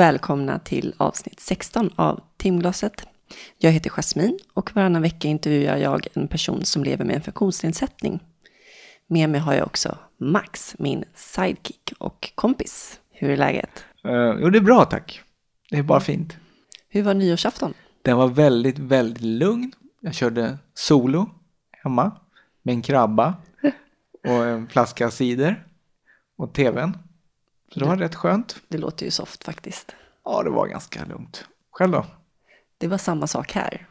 Och välkomna till avsnitt 16 av Timglaset. Jag heter Jasmin och varannan vecka intervjuar jag en person som lever med en funktionsnedsättning. Med mig har jag också Max, min sidekick och kompis. Hur är läget? Uh, jo, det är bra tack. Det är bara fint. Hur var nyårsafton? Den var väldigt, väldigt lugn. Jag körde solo hemma med en krabba och en flaska cider och tvn. Så det var rätt skönt. Det låter ju soft faktiskt. Ja, det var ganska lugnt. Själv då? Det var samma sak här.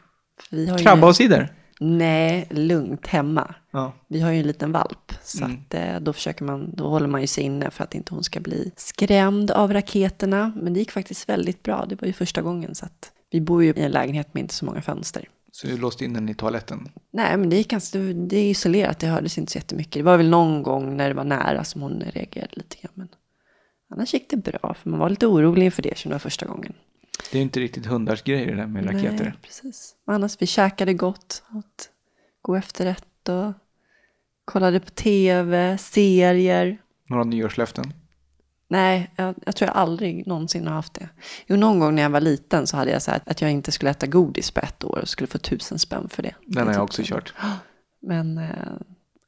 Vi har Krabba och cider? Nej, lugnt hemma. Ja. Vi har ju en liten valp, så mm. att, eh, då, försöker man, då håller man ju sig inne för att inte hon ska bli skrämd av raketerna. Men det gick faktiskt väldigt bra. Det var ju första gången, så att vi bor ju i en lägenhet med inte så många fönster. Så du låste in den i toaletten? Nej, men det gick ganska, det är isolerat, det hördes inte så jättemycket. Det var väl någon gång när det var nära som hon reagerade lite grann. Men annars gick det bra, för man var lite orolig inför det som det var första gången. Det är inte riktigt hundars grej det där med raketer. Nej, precis. Men annars, vi käkade gott, åt god efterrätt och kollade på tv, serier. Några nyårslöften? Nej, jag, jag, tror jag aldrig någonsin har haft det. Jo, någon gång när jag var liten så hade jag sagt att jag inte skulle äta godis på ett år och skulle få tusen spänn för det. Den har jag också kört. Men eh,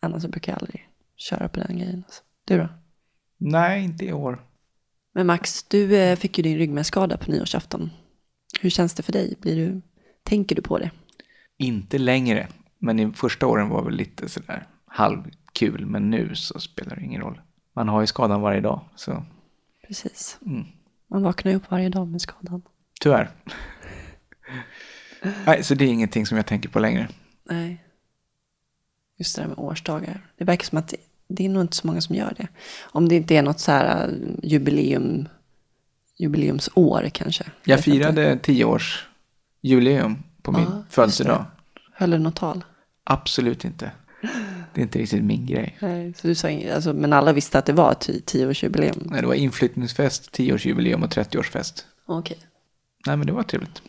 annars brukar jag aldrig köra på den grejen. Du då? Nej, inte i år. Men Max, du eh, fick ju din ryggmärgsskada på nyårsafton. Hur känns det för dig? Blir du, tänker du på det? Inte längre, men i första åren var väl lite sådär halvkul, men nu så spelar det ingen roll. Man har ju skadan varje dag, så. Precis. Mm. Man vaknar ju upp varje dag med skadan. Tyvärr. Nej, så det är ingenting som jag tänker på längre. Nej. Just det där med årsdagar. Det verkar som att det är nog inte så många som gör det. Om det inte är något så här äh, jubileum, jubileumsår kanske. Jag, jag firade tio års jubileum på min ja, födelsedag. Höll du något tal? Absolut inte. Det är inte riktigt min grej. Nej, så du sa, alltså, men alla visste att det var tioårsjubileum? Nej, det var inflyttningsfest, tioårsjubileum och 30-årsfest. Okej. Okay. Nej, men det var trevligt.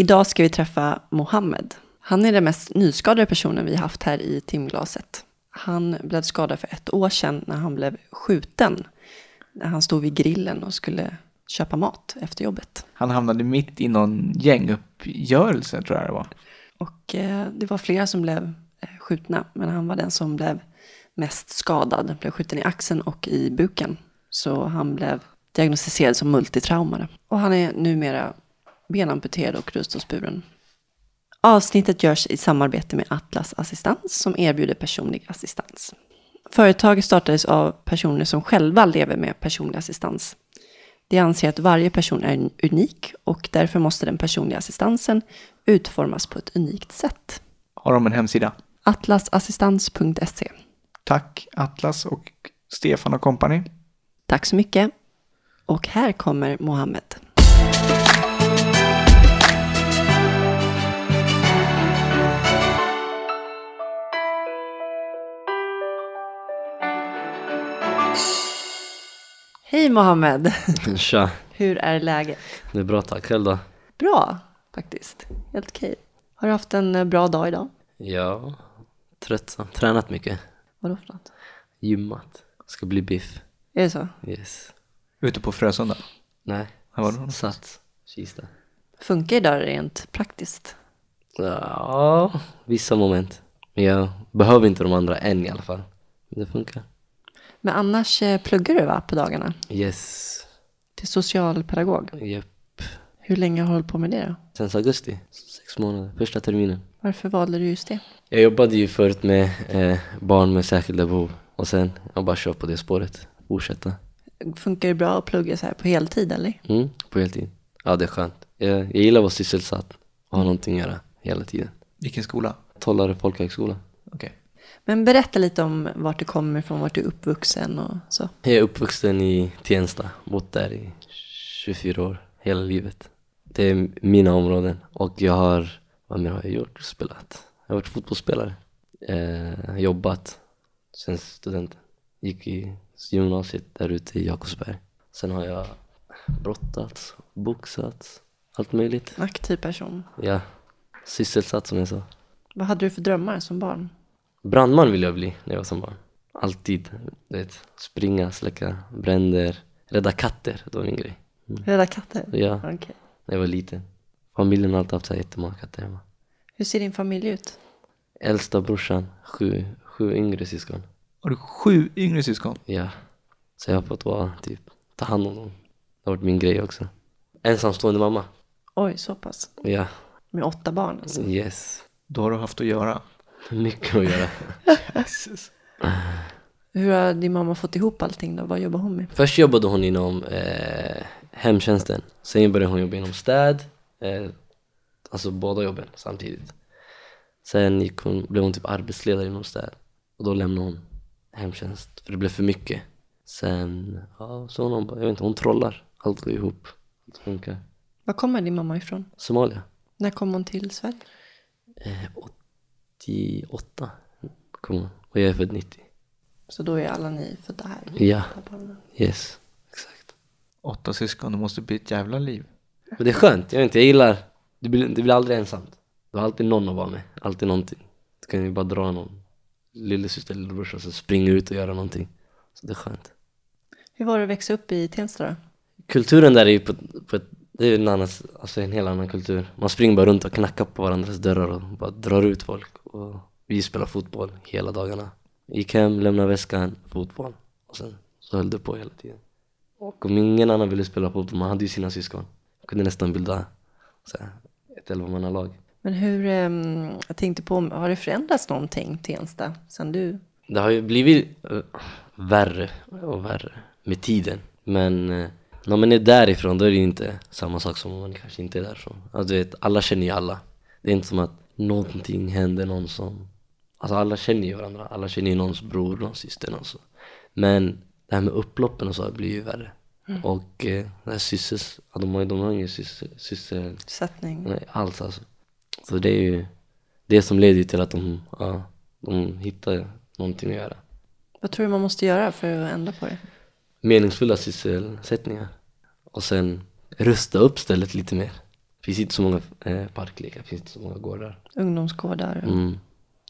Idag ska vi träffa Mohammed. Han är den mest nyskadade personen vi haft här i timglaset. Han blev skadad för ett år sedan när han blev skjuten. När han stod vid grillen och skulle köpa mat efter jobbet. Han hamnade mitt i någon gänguppgörelse tror jag det var. Och eh, det var flera som blev eh, skjutna, men han var den som blev mest skadad. Blev skjuten i axeln och i buken. Så han blev diagnostiserad som multitraumare. Och han är numera benamputerad och rullstolsburen. Avsnittet görs i samarbete med Atlas Assistans som erbjuder personlig assistans. Företaget startades av personer som själva lever med personlig assistans. De anser att varje person är unik och därför måste den personliga assistansen utformas på ett unikt sätt. Har de en hemsida? Atlasassistans.se Tack Atlas och Stefan och kompani. Tack så mycket. Och här kommer Mohammed. Hej Mohammed! Tja! Hur är läget? Det är bra tack, själv då? Bra faktiskt, helt okej. Har du haft en eh, bra dag idag? Ja, tröttsam. Tränat mycket. Vadå för något? Gymmat. Ska bli biff. Är det så? Yes. Ute på Frösunda? Nej, var Sats, Kista. Funkar idag rent praktiskt? Ja, vissa moment. Men jag behöver inte de andra än i alla fall. Men det funkar. Men annars eh, pluggar du va, på dagarna? Yes. Till socialpedagog? Japp. Hur länge har du hållit på med det då? Sen augusti. Sex månader. Första terminen. Varför valde du just det? Jag jobbade ju förut med eh, barn med särskilda behov. Och sen jag bara kör på det spåret. Fortsätta. Funkar det bra att plugga så här på heltid eller? Mm, på heltid. Ja, det är skönt. Jag, jag gillar att vara sysselsatt och ha någonting att göra hela tiden. Vilken skola? Tollare folkhögskola. Okej. Okay. Men berätta lite om vart du kommer ifrån, vart du är uppvuxen och så. Jag är uppvuxen i Tensta, bott där i 24 år, hela livet. Det är mina områden och jag har, vad mer har jag gjort? Spelat. Jag har varit fotbollsspelare, eh, jobbat sen studenten. Gick i gymnasiet där ute i Jakobsberg. Sen har jag brottats, boxats, allt möjligt. Aktiv person. Ja, sysselsatt som jag sa. Vad hade du för drömmar som barn? Brandman ville jag bli när jag var som barn. Alltid. Du vet, springa, släcka bränder, rädda katter. Det var min grej. Rädda katter? Ja, Okej. när jag var liten. Familjen har alltid haft så här jättemånga katter hemma. Hur ser din familj ut? Äldsta brorsan, sju, sju yngre syskon. Har du sju yngre syskon? Ja. Så jag har fått vara, typ, ta hand om dem. Det har varit min grej också. Ensamstående mamma. Oj, så pass. Ja, Med åtta barn alltså. yes. Då har du haft att göra. Mycket att göra. Jesus. Hur har din mamma fått ihop allting då? Vad jobbar hon med? Först jobbade hon inom eh, hemtjänsten. Sen började hon jobba inom städ. Eh, alltså båda jobben samtidigt. Sen gick hon, blev hon typ arbetsledare inom städ. Och då lämnade hon hemtjänst. För det blev för mycket. Sen, ja, så hon, jag vet inte, hon trollar. Allt går ihop. Allt funkar. Var kommer din mamma ifrån? Somalia. När kom hon till Sverige? Eh, 88 kom. Och jag är född 90. Så då är alla ni födda här? Ja, yes. Exakt. Åtta syskon, det måste bli ett jävla liv. Men det är skönt, jag vet inte, jag gillar Det blir, det blir aldrig ensamt Du har alltid någon att vara med, alltid någonting Du kan ju bara dra någon lillasyster eller lillebrorsa och så springa ut och göra någonting Så det är skönt Hur var det att växa upp i Tensta då? Kulturen där är ju på, på ett, det är en, annan, alltså en helt annan kultur. Man springer bara runt och knackar på varandras dörrar och bara drar ut folk. Och Vi spelar fotboll hela dagarna. Gick hem, lämnade väskan, fotboll. Och sen så höll det på hela tiden. Och om ingen annan ville spela fotboll, man hade ju sina syskon. Man kunde nästan bilda så här, ett elvamannalag. Men hur, ehm, jag tänkte på, har det förändrats någonting Tensta sen du? Det har ju blivit eh, värre och värre med tiden. Men eh, när man är därifrån då är det ju inte samma sak som om man kanske inte är därifrån. Alltså, du vet, alla känner ju alla. Det är inte som att någonting händer någon som... Alltså alla känner ju varandra. Alla känner ju någons bror, någons syster, någon så. Men det här med upploppen och så blir ju värre. Och eh, det här syssels... Ja, de har ju de har ingen syssel... syssel Sättning? Nej, alls alltså. Så det är ju det som leder till att de, ja, de hittar någonting att göra. Vad tror du man måste göra för att ändra på det? Meningsfulla sysselsättningar. Och sen rusta upp stället lite mer. Det finns inte så många eh, parklekar, det finns inte så många gårdar. Ungdomsgårdar? Mm.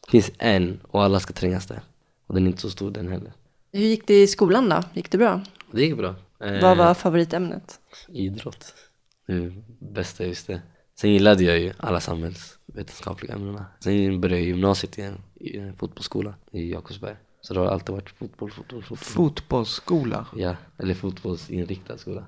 Det finns en och alla ska trängas där. Och den är inte så stor den heller. Hur gick det i skolan då? Gick det bra? Det gick bra. Eh, Vad var favoritämnet? Idrott. Det bästa jag visste. Sen gillade jag ju alla samhällsvetenskapliga ämnena. Sen började jag gymnasiet igen, i en fotbollsskola i Jakobsberg. Så det har alltid varit fotboll, fotboll, fotboll. Fotbollsskola. Ja, eller fotbollsinriktad skola.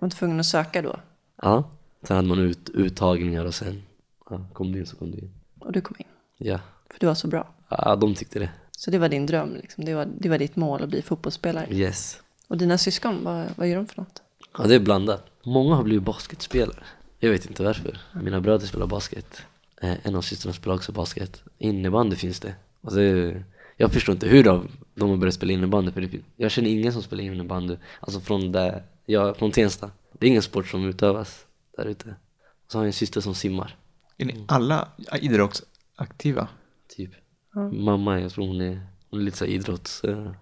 Var man tvungen att söka då? Ja, sen hade man ut, uttagningar och sen ja, kom du in så kom du in. Och du kom in? Ja, För du var så bra? ja de tyckte det. Så det var din dröm liksom? Det var, det var ditt mål att bli fotbollsspelare? Yes. Och dina syskon, vad, vad gör de för något? Ja, det är blandat. Många har blivit basketspelare. Jag vet inte varför. Mina bröder spelar basket. Eh, en av systrarna spelar också basket. Innebandy finns det. Det jag förstår inte hur de, de har börjat spela innebandy. För det, jag känner ingen som spelar innebandy. Alltså från, där, jag, från Tensta. Det är ingen sport som utövas där ute. Och så har jag en syster som simmar. Är ni alla idrottsaktiva? Typ. Mamma, jag tror hon är, hon är lite så här idrotts... Eh,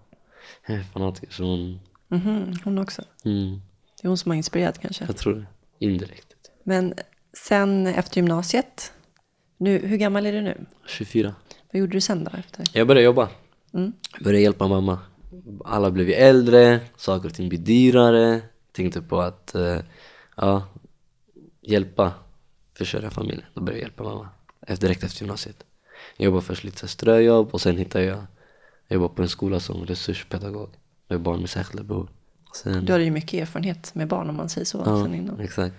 fanatiker. Så hon... Mhm, hon också? Mm, Det är hon som har inspirerat kanske? jag tror det. Indirekt. Men sen efter gymnasiet, nu, hur gammal är du nu? 24. Vad gjorde du sen då efter? Jag började jobba. Mm. Började hjälpa mamma. Alla blev ju äldre, saker och ting blir dyrare. Tänkte på att eh, ja, hjälpa, försörja familjen. Då började jag hjälpa mamma. Direkt efter gymnasiet. Jag jobbade först lite ströjobb och sen hittade jag, jag jobbade på en skola som resurspedagog. Med barn med särskilda behov. Sen, Du hade ju mycket erfarenhet med barn om man säger så ja, sen innan. exakt.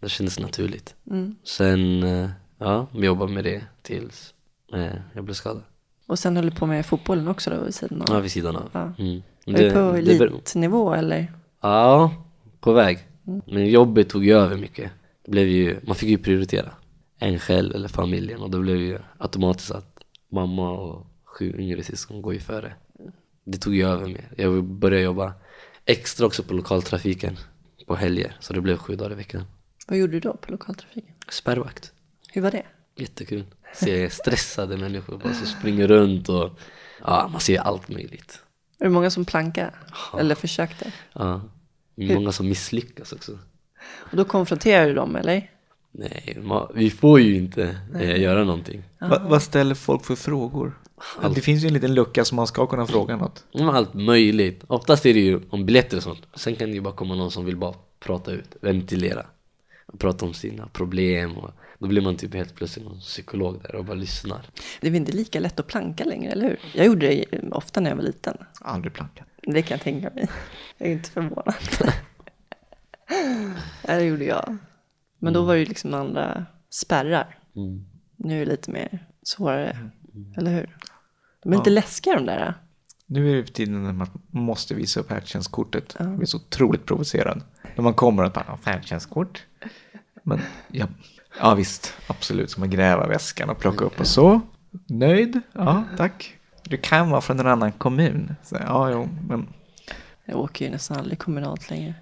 Det kändes naturligt. Mm. Sen, eh, ja, vi jobbade med det tills eh, jag blev skadad. Och sen höll du på med fotbollen också då vid sidan av? Ja, vid sidan av. Ja. Mm. Var du på det elitnivå eller? Ja, på väg. Men jobbet tog ju över mycket. Det blev ju, man fick ju prioritera en själv eller familjen och då blev ju automatiskt att mamma och sju yngre syskon går ju före. Det tog ju över mer. Jag började jobba extra också på lokaltrafiken på helger så det blev sju dagar i veckan. Vad gjorde du då på lokaltrafiken? Spärrvakt. Hur var det? Jättekul. Se stressade människor bara som springer runt och ja, man ser allt möjligt. Var det många som plankade? Eller försökte? Ja. Många som misslyckas också. Och då konfronterade du dem eller? Nej, ma- vi får ju inte eh, göra någonting. Va, vad ställer folk för frågor? Det finns ju en liten lucka som man ska kunna fråga något. Om allt möjligt. Oftast är det ju om biljetter och sånt. Sen kan det ju bara komma någon som vill bara prata ut, ventilera. Och prata om sina problem och då blir man typ helt plötsligt någon psykolog där och bara lyssnar. Det är inte lika lätt att planka längre, eller hur? Jag gjorde det ofta när jag var liten. Aldrig plankat. Det kan jag tänka mig. Jag är inte förvånad. Det gjorde jag. Men då var det ju liksom andra spärrar. Mm. Nu är det lite mer svårare, eller hur? De är lite läskiga de där. Nu är det för tiden när man måste visa upp färdtjänstkortet. Jag blir så otroligt provocerad. När man kommer och bara, "Ja, färdtjänstkort. Men ja, ja visst, absolut. Ska man gräva väskan och plocka upp och så. Nöjd? Ja, tack. Du kan vara från en annan kommun. Så, ja, jo, men Jag åker ju nästan aldrig kommunalt längre.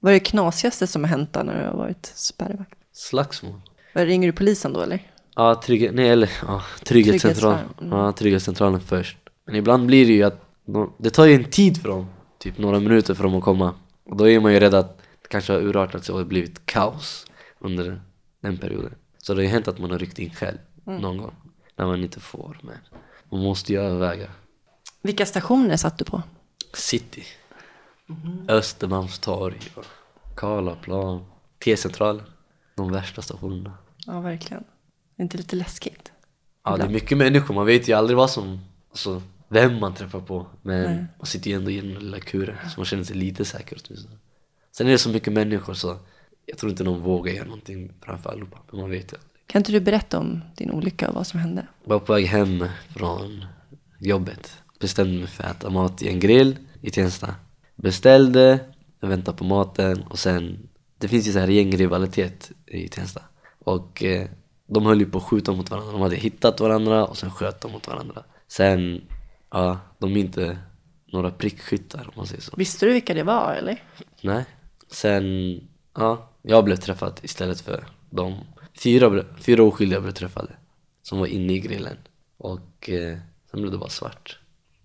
Vad är det knasigaste som har hänt då när du har varit spärrvakt? Slagsmål. Vad, Ringer du polisen då eller? Ja, trygg, nej, eller, ja trygghetscentralen. Mm. Ja, trygghetscentralen först. Men ibland blir det ju att de, det tar ju en tid för dem, typ några minuter för dem att komma. Och då är man ju rädd att det kanske har urartat sig och blivit kaos under den perioden. Så det har ju hänt att man har ryckt in själv någon gång när man inte får. Men man måste ju överväga. Vilka stationer satt du på? City, Östermalmstorg, och Karlaplan, T-centralen. De värsta stationerna. Ja, verkligen. Det är inte lite läskigt? Ja, det är mycket människor. Man vet ju aldrig vad som, alltså, vem man träffar på. Men man sitter ju ändå i den lilla kuren, så man känner sig lite säker åtminstone. Sen är det så mycket människor så jag tror inte någon vågar göra någonting framför allihopa. Men man vet ju aldrig. Kan inte du berätta om din olycka och vad som hände? Jag var på väg hem från jobbet. Bestämde mig för att äta mat i en grill i Tensta. Beställde, jag väntade på maten och sen Det finns ju så här gängrivalitet i Tensta. Och eh, de höll ju på att skjuta mot varandra. De hade hittat varandra och sen sköt de mot varandra. Sen, ja, de är inte några prickskyttar om man säger så. Visste du vilka det var eller? Nej. Sen, ja, jag blev träffad istället för de fyra, fyra oskyldiga blev träffade. Som var inne i grillen. Och eh, sen blev det bara svart.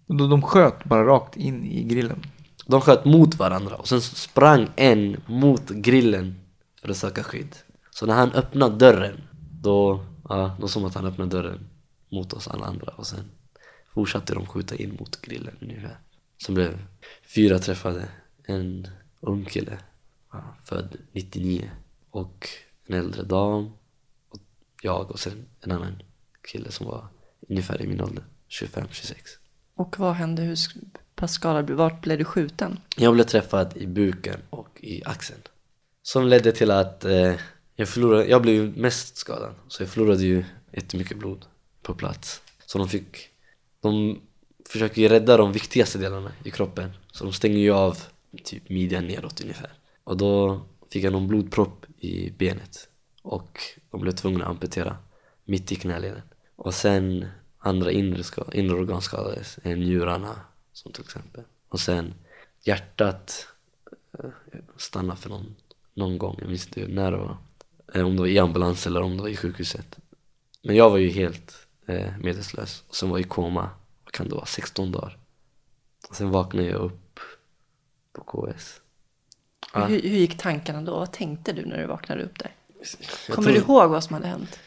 Då de sköt bara rakt in i grillen. De sköt mot varandra och sen sprang en mot grillen för att söka skydd. Så när han öppnade dörren, då, ja, då som att han öppnade dörren mot oss alla andra och sen fortsatte de skjuta in mot grillen ungefär. Som blev fyra träffade, en ung kille, ja, född 99 och en äldre dam jag och sen en annan kille som var ungefär i min ålder, 25-26. Och vad hände? Hur pass skadad blev Vart blev du skjuten? Jag blev träffad i buken och i axeln. Som ledde till att eh, jag förlorade, jag blev ju mest skadad. Så jag förlorade ju jättemycket blod på plats. Så de fick, de försöker ju rädda de viktigaste delarna i kroppen. Så de stänger ju av typ midjan neråt ungefär. Och då fick jag någon blodpropp i benet. Och de blev tvungna att amputera mitt i knäleden. Och sen andra inre, inre organ skadades, njurarna som till exempel. Och sen hjärtat eh, stannade för någon, någon gång, jag minns inte när det var. Eh, om det var i ambulans eller om det var i sjukhuset. Men jag var ju helt eh, medvetslös och sen var jag i koma, vad kan det vara, 16 dagar. Och sen vaknade jag upp på KS. Ja. Hur, hur gick tankarna då? Vad tänkte du när du vaknade upp där? Kommer tror- du ihåg vad som hade hänt?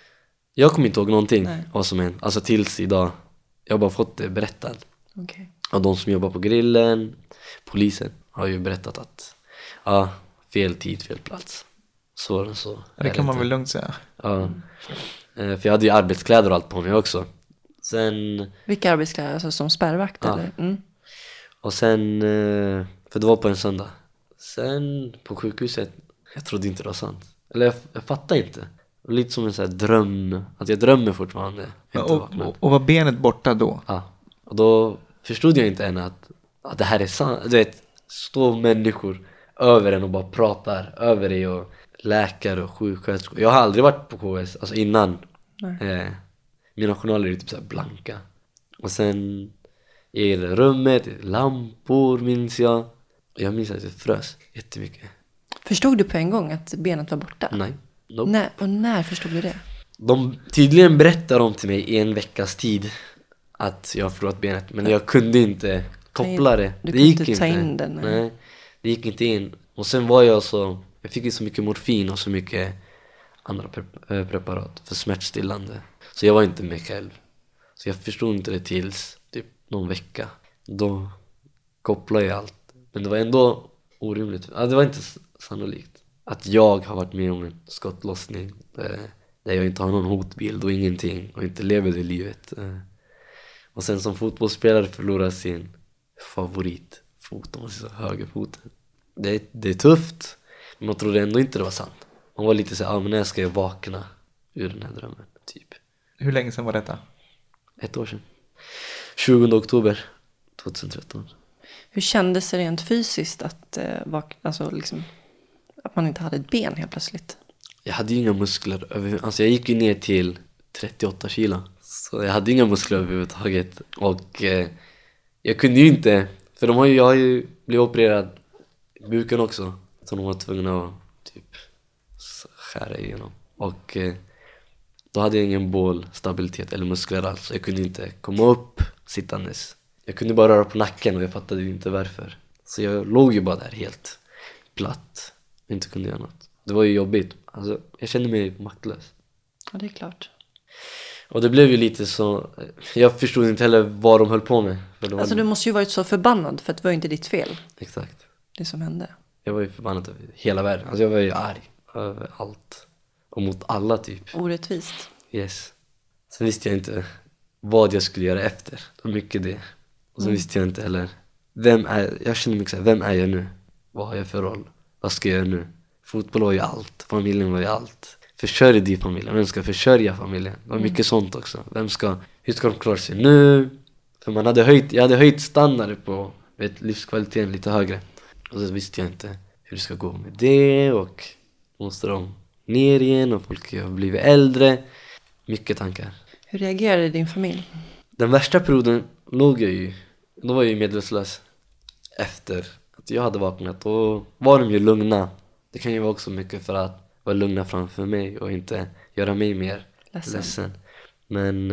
Jag kommer inte ihåg någonting Nej. vad som hänt, alltså tills idag. Jag har bara fått det berättat. Okej. Och de som jobbar på grillen, polisen, har ju berättat att ja, fel tid, fel plats. Så, så det kan man väl lugnt säga. Ja. Eh, För jag hade ju arbetskläder och allt på mig också. Sen, Vilka arbetskläder? Alltså som spärrvakt Ja. eller? Mm. och sen, eh, för det var på en söndag. Sen på sjukhuset, jag trodde inte det var sant. Eller jag, jag fattade inte. Lite som en sån här dröm, att jag drömmer fortfarande. Jag Och, och, och var benet borta då? Ja, och då förstod jag inte än att, att det här är sant. Du vet, står människor över en och bara pratar över dig och läkare och sjuksköterskor. Jag har aldrig varit på KS, alltså innan. Eh, mina journaler är typ så här blanka. Och sen i rummet, lampor minns jag. Jag minns att jag frös jättemycket. Förstod du på en gång att benet var borta? Nej. Nope. När, och när förstod du det? De tydligen berättar de till mig i en veckas tid att jag förlorat benet men jag kunde inte koppla det. Du det gick inte ta in den, nej. Nej, det gick inte in. Och sen var jag så, jag fick ju så mycket morfin och så mycket andra pre- eh, preparat för smärtstillande. Så jag var inte mig själv. Så jag förstod inte det tills typ någon vecka. Då kopplade jag allt. Men det var ändå orimligt. Ja, det var inte sannolikt. Att jag har varit med om en skottlossning där, där jag inte har någon hotbild och ingenting och inte lever det livet. Eh, Och sen som fotbollsspelare förlora sin favoritfot, om man säger så, högerfoten. Det, är- det är tufft, men man trodde ändå inte det var sant. Man var lite såhär, ah, men när ska jag vakna ur den här drömmen? Typ. Hur länge sedan var detta? Ett år sedan. 20 oktober 2013. Hur kändes det rent fysiskt att, eh, vak- alltså, liksom, att man inte hade ett ben helt plötsligt? Jag hade ju inga muskler alltså jag gick ju ner till 38 kilo. Så jag hade inga muskler överhuvudtaget. Och eh, jag kunde ju inte, för de har ju, jag har ju blivit opererad i buken också. Så de var tvungna att typ skära igenom. Och eh, då hade jag ingen bålstabilitet eller muskler alls. Jag kunde inte komma upp sittandes. Jag kunde bara röra på nacken och jag fattade ju inte varför. Så jag låg ju bara där helt platt inte kunde göra något. Det var ju jobbigt. Alltså, jag kände mig maktlös. Ja, det är klart. Och det blev ju lite så, jag förstod inte heller vad de höll på med. Alltså du måste ju varit så förbannad för att det var ju inte ditt fel, Exakt. det som hände. Jag var ju förbannad över hela världen. Alltså jag var ju arg över allt. Och mot alla typ. Orättvist. Yes. Sen visste jag inte vad jag skulle göra efter. Det var mycket det. Och sen visste jag inte heller, vem är, jag kände mycket såhär, vem är jag nu? Vad har jag för roll? Vad ska jag göra nu? Fotboll var ju allt, familjen var ju allt. Försörj din familj, vem ska försörja familjen? Det var mycket sånt också. Vem ska, hur ska de klara sig nu? För man hade höjt, jag hade höjt standarden på vet, livskvaliteten lite högre. Och så visste jag inte hur det ska gå med det och måste de ner igen och folk har blivit äldre. Mycket tankar. Hur reagerade din familj? Den värsta perioden låg jag ju, då var jag ju medvetslös efter att jag hade vaknat. Då var de ju lugna. Det kan ju vara också mycket för att vara lugna framför mig och inte göra mig mer Ledsen. ledsen. Men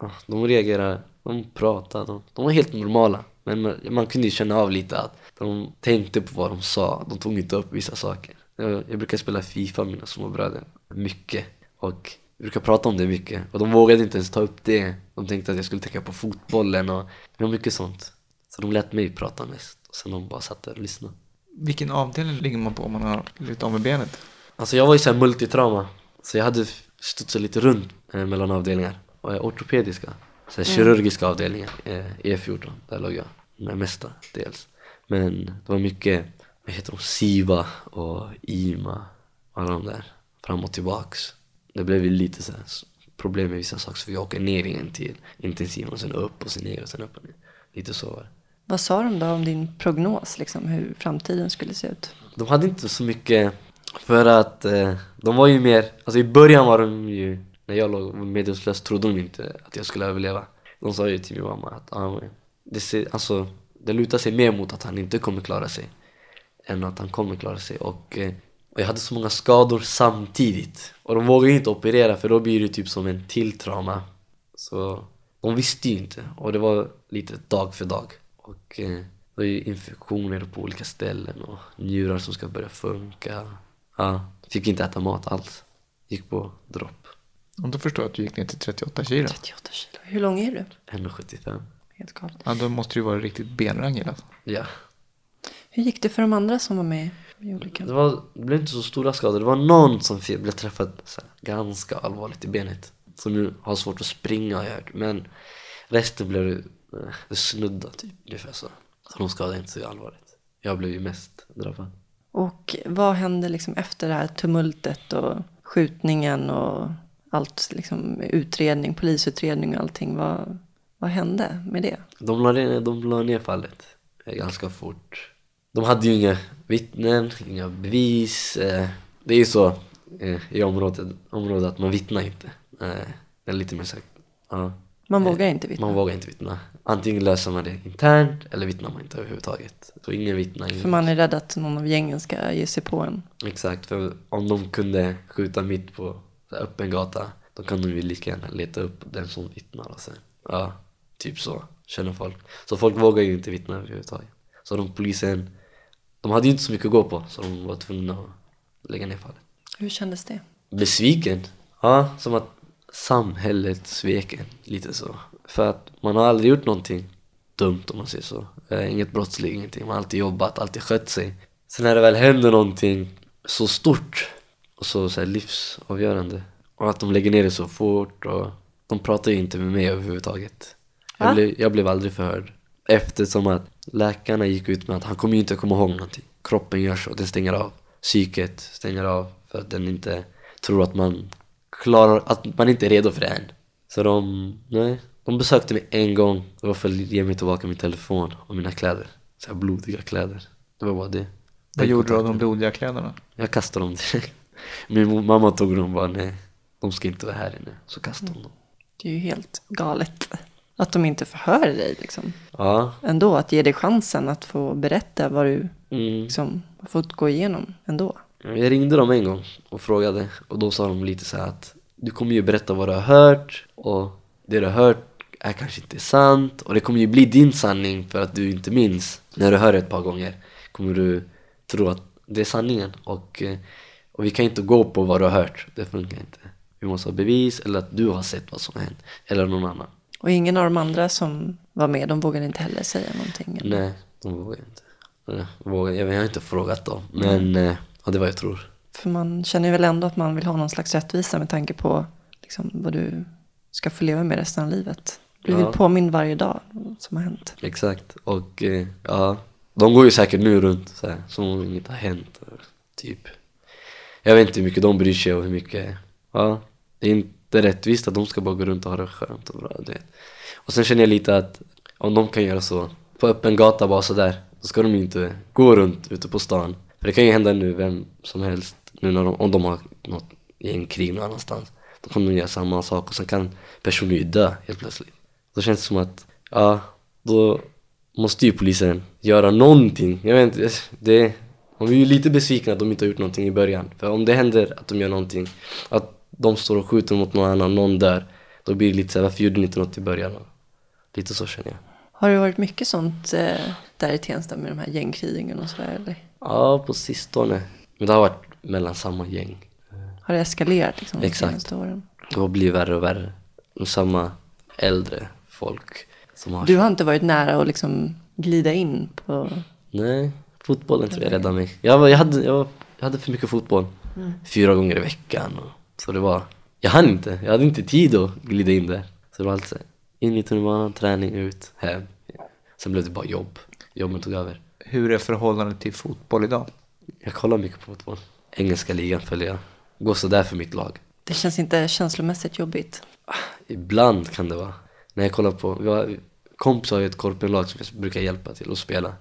ja, de reagerade, de pratade, de, de var helt normala. Men man, man kunde ju känna av lite att de tänkte på vad de sa, de tog inte upp vissa saker. Jag, jag brukar spela Fifa med mina små bröder mycket. Och vi brukar prata om det mycket. Och de vågade inte ens ta upp det. De tänkte att jag skulle tänka på fotbollen och det var mycket sånt. Så de lät mig prata mest. Och sen de bara satt där och lyssnade. Vilken avdelning ligger man på om man har blivit av med benet? Alltså jag var ju såhär multitrauma. Så jag hade studsat lite runt eh, mellan avdelningar. Och jag ortopediska. Så här, kirurgiska avdelningar. Eh, E14, där låg jag. Med mesta dels. Men det var mycket, vad heter de, SIVA och IMA. Alla de där. Fram och tillbaks. Det blev ju lite så här s- problem med vissa saker. Så vi åker ner igen till intensiven och sen upp och sen ner och sen upp och ner. Lite så var det. Vad sa de då om din prognos, liksom, hur framtiden skulle se ut? De hade inte så mycket för att eh, de var ju mer, alltså i början var de ju, när jag låg medvetslös trodde de inte att jag skulle överleva. De sa ju till min mamma att ah, det, ser, alltså, det lutar sig mer mot att han inte kommer klara sig än att han kommer klara sig. Och, eh, och jag hade så många skador samtidigt. Och de vågade inte operera för då blir det typ som en till trauma. Så de visste ju inte och det var lite dag för dag. Och eh, det ju infektioner på olika ställen och njurar som ska börja funka. Ja, fick inte äta mat alls. Gick på dropp. Och då förstår jag att du gick ner till 38 kilo. 38 kilo. Hur lång är du? 1,75. Helt galet. Ja, då måste du ju vara riktigt benrangel alltså. Ja. Hur gick det för de andra som var med i olyckan? Det, var, det blev inte så stora skador. Det var någon som blev träffad så här, ganska allvarligt i benet. Som nu har svårt att springa har jag hört. Men resten blev det, eh, det snudda typ ungefär så. Så de skadade inte så allvarligt. Jag blev ju mest drabbad. Och vad hände liksom efter det här tumultet och skjutningen och allt, liksom utredning, polisutredning och allting. Vad, vad hände med det? De la, ner, de la ner fallet eh, ganska fort. De hade ju inga vittnen, inga bevis. Eh, det är ju så i området, området att man vittnar inte. Det är lite mer sagt. Ja. Man vågar inte vittna. Man vågar inte vittna. Antingen löser man det internt eller vittnar man inte överhuvudtaget. Så ingen vittnar. Ingen. För man är rädd att någon av gängen ska ge sig på en. Exakt, för om de kunde skjuta mitt på öppen gata då kan de ju lika gärna leta upp den som vittnar och sen, ja, typ så känner folk. Så folk vågar ju inte vittna överhuvudtaget. Så de polisen, de hade ju inte så mycket att gå på så de var tvungna att lägga ner fallet. Hur kändes det? Besviken? Ja, som att samhället svek en, lite så. För att man har aldrig gjort någonting dumt om man säger så. Inget brottsligt, ingenting. Man har alltid jobbat, alltid skött sig. Sen när det väl händer någonting så stort och så, så livsavgörande och att de lägger ner det så fort och de pratar ju inte med mig överhuvudtaget. Jag blev, jag blev aldrig förhörd. Eftersom att läkarna gick ut med att han kommer ju inte komma ihåg någonting. Kroppen gör så, den stänger av. Psyket stänger av för att den inte tror att man klarar, att man inte är redo för det än. Så de, nej, de besökte mig en gång. Det var för att ge mig tillbaka min telefon och mina kläder. Så här blodiga kläder. Det var bara det. Vad gjorde du av de blodiga kläderna? Jag kastade dem direkt. Min mamma tog dem och bara nej, de ska inte vara här inne. Så kastade hon dem. Det är ju helt galet att de inte förhör dig liksom. Ja, Ändå, att ge dig chansen att få berätta vad du mm. liksom har fått gå igenom ändå. Jag ringde dem en gång och frågade och då sa de lite så här att du kommer ju berätta vad du har hört och det du har hört är kanske inte sant och det kommer ju bli din sanning för att du inte minns. När du hör det ett par gånger kommer du tro att det är sanningen och, eh, och vi kan inte gå på vad du har hört. Det funkar inte. Vi måste ha bevis eller att du har sett vad som har hänt eller någon annan. Och ingen av de andra som var med, de vågade inte heller säga någonting. eller? Nej, de vågar inte. Jag, jag har inte frågat dem men eh, ja, det är vad jag tror. För man känner ju väl ändå att man vill ha någon slags rättvisa med tanke på liksom, vad du ska få leva med resten av livet. Du blir Ja. påmind varje dag som har hänt. Exakt, och eh, ja, de går ju säkert nu runt så här, som om inget har hänt. Typ. Jag vet inte hur mycket de bryr sig och hur mycket, ja, det är inte rättvist att de ska bara gå runt och ha det skönt och bra, du vet. Och sen känner jag lite att om de kan göra så, på öppen gata bara sådär, då ska de ju inte gå runt ute på stan. För det kan ju hända nu, vem som helst, nu när de, om de har något gängkrig någon annanstans. Då kommer de göra samma sak och sen kan personen ju dö helt plötsligt. Då känns det som att, ja, då måste ju polisen göra någonting. Jag vet inte, det, man blir ju lite besviken att de inte har gjort någonting i början. För om det händer att de gör någonting, att de står och skjuter mot någon annan, någon dör, då blir det lite såhär, varför gjorde ni inte något i början? Lite så känner jag. Har det varit mycket sånt eh, där i Tensta med de här gängkrigen och sådär? Eller Ja, på sistone. Men det har varit mellan samma gäng. har det eskalerat liksom, de Exakt. senaste åren? Det blivit värre och värre. Samma äldre folk som har... Du har inte varit nära att liksom glida in på... Nej, fotbollen tror jag räddade mig. Jag, jag, hade, jag, jag hade för mycket fotboll. Fyra gånger i veckan. Och, så det var... Jag hann inte. Jag hade inte tid att glida in där. Så det var alltid så här, in i tunnelbanan, träning, ut, hem. Sen blev det bara jobb. Jobben tog över. Hur är förhållandet till fotboll idag? Jag kollar mycket på fotboll. Engelska ligan följer jag. Går sådär för mitt lag. Det känns inte känslomässigt jobbigt. Ibland kan det vara. När jag kollar på, vi har, kompis har ju ett korpenlag som jag brukar hjälpa till att spela.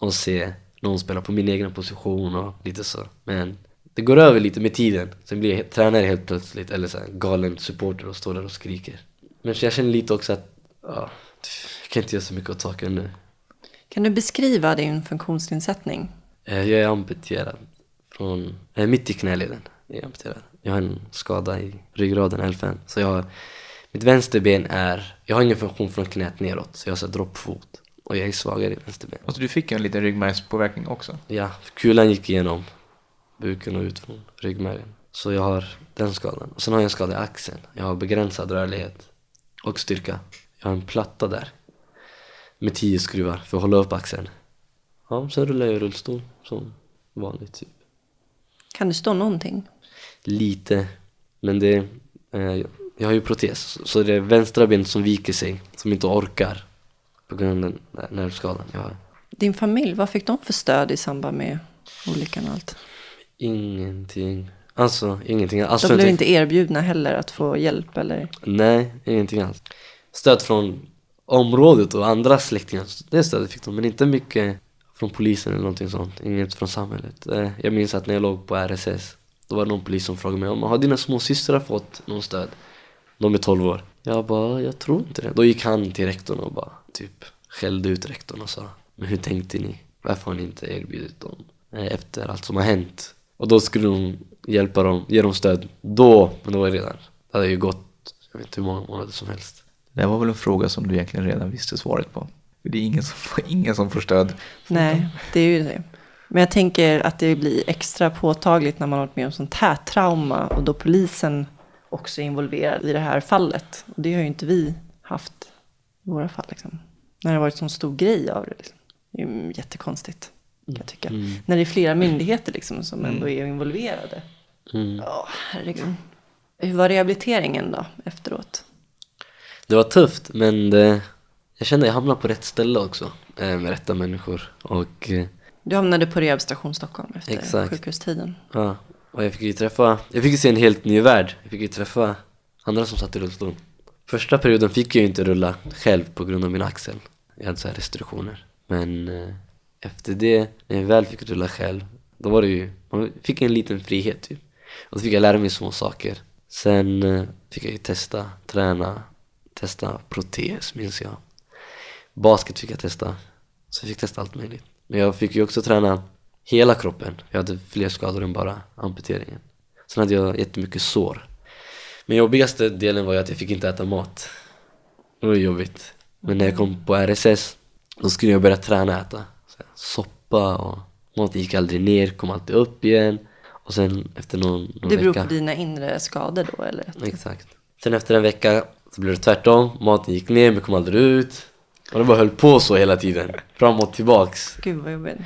Och se någon spela på min egna position och lite så. Men det går över lite med tiden. Sen blir jag tränare helt plötsligt, eller så här, galen supporter och står där och skriker. Men jag känner lite också att, ja, jag kan inte göra så mycket åt saken nu. Kan du beskriva din funktionsnedsättning? Eh, Jag är amputerad från, eh, mitt i knäleden är jag amputerad. Jag har en skada i ryggraden, L5. Så jag har, mitt vänsterben är, jag har ingen funktion från knät neråt, så jag har så droppfot. Och jag är svagare i vänsterben. Alltså du fick en liten ryggmärgspåverkning också. Ja, kulan gick igenom buken och ut från ryggmärgen. Så jag har den skadan. Och sen har jag en skada i axeln. Jag har begränsad rörlighet och styrka. Jag har en platta där med tio skruvar för att hålla upp axeln. Ja, sen rullar jag i rullstol som vanligt typ. Kan du stå någonting? Lite, men det eh, jag har ju protes, så det är vänstra benet som viker sig, som inte orkar på grund av den nervskadan jag har. Din familj, vad fick de för stöd i samband med olyckan och allt? Ingenting. Alltså, ingenting. Alltså, De blev inte erbjudna heller att få hjälp eller? Nej, ingenting alls. Stöd från området och andra släktingar, det stödet fick de, men inte mycket från polisen eller någonting sånt. Inget från samhället. Eh, jag minns att när jag låg på RSS, då var det någon polis som frågade mig om har dina småsystrar fått någon stöd? De är 12 år. Jag bara, jag tror inte det. Då gick han till rektorn och bara typ skällde ut rektorn och sa Men hur tänkte ni? Varför har ni inte erbjudit dem eh, efter allt som har hänt? Och då skulle de hjälpa dem, ge dem stöd då, men det var redan, det hade ju gått, jag vet inte hur många månader som helst. Det var väl en fråga som du egentligen redan visste svaret på. För Det är ingen som, ingen som får stöd. Nej, det är ju det. Men jag tänker att det blir extra påtagligt när man har varit med om sånt här trauma och då polisen också är involverad i det här fallet. Och det har ju inte vi haft i våra fall. Liksom. När det har varit sån stor grej av det. Liksom. Det är ju jättekonstigt kan jag tycka. När det är flera myndigheter liksom, som ändå är involverade. Mm. Ja, herregud. Hur var rehabiliteringen då efteråt? Det var tufft men det, jag kände att jag hamnade på rätt ställe också. Eh, med rätta människor. Och eh, Du hamnade på Rehabstation Stockholm efter Exakt. sjukhustiden. ja, och jag fick ju träffa, jag fick ju se en helt ny värld. Jag fick ju träffa andra som satt i rullstol. Första perioden fick jag ju inte rulla själv på grund av min axel. Jag hade så här restriktioner. Men eh, efter det, när jag väl fick rulla själv, då var det ju, man fick en liten frihet typ. Och då fick jag lära mig små saker. Sen fick jag ju testa, träna, testa protes minns jag. Basket fick jag testa. Så jag fick testa allt möjligt. Men jag fick ju också träna hela kroppen. Jag hade fler skador än bara amputeringen. Sen hade jag jättemycket sår. Men jobbigaste delen var ju att jag fick inte äta mat. Det var jobbigt. Men när jag kom på RSS, då skulle jag börja träna äta. Så soppa och maten gick aldrig ner, kom alltid upp igen. Och sen efter någon, någon Det beror vecka... på dina inre skador då eller? Exakt. Sen efter en vecka så blev det tvärtom. Maten gick ner men kom aldrig ut. Och det bara höll på så hela tiden. Fram och tillbaks. Gud vad jobbigt.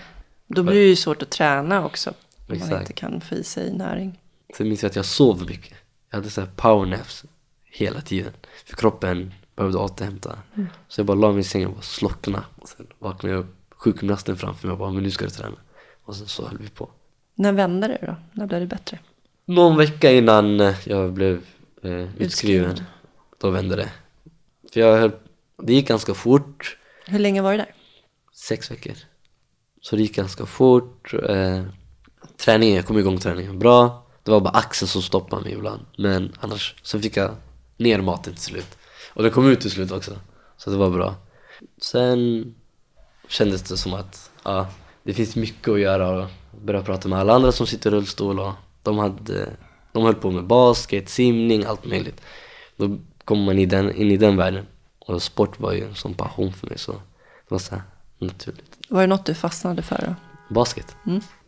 Då blir det ju svårt att träna också. Om man Exakt. inte kan få i sig näring. Sen minns jag att jag sov mycket. Jag hade så här powernaps hela tiden. För kroppen behövde återhämta. Så jag bara la mig i sängen och bara slockna. Och sen vaknade jag upp. Sjukgymnasten framför mig och bara, men nu ska du träna. Och sen så höll vi på. När vände det då? När blev det bättre? Någon vecka innan jag blev eh, utskriven, Utskriven. Då vände det. För jag höll, det gick ganska fort. Hur länge var det där? sex veckor. Så det gick ganska fort. Eh, träningen, jag kom igång träningen bra. Det var bara axeln som stoppade mig ibland. Men annars, sen fick jag ner maten till slut. Och det kom ut till slut också. Så det var bra. Sen kändes det som att ja, det finns mycket att göra och börja prata med alla andra som sitter i rullstol och de, hade, de höll på med basket, simning, allt möjligt. Då kommer man i den, in i den världen. Och sport var ju en sån passion för mig så det var så naturligt. Var det något du fastnade för då? Basket.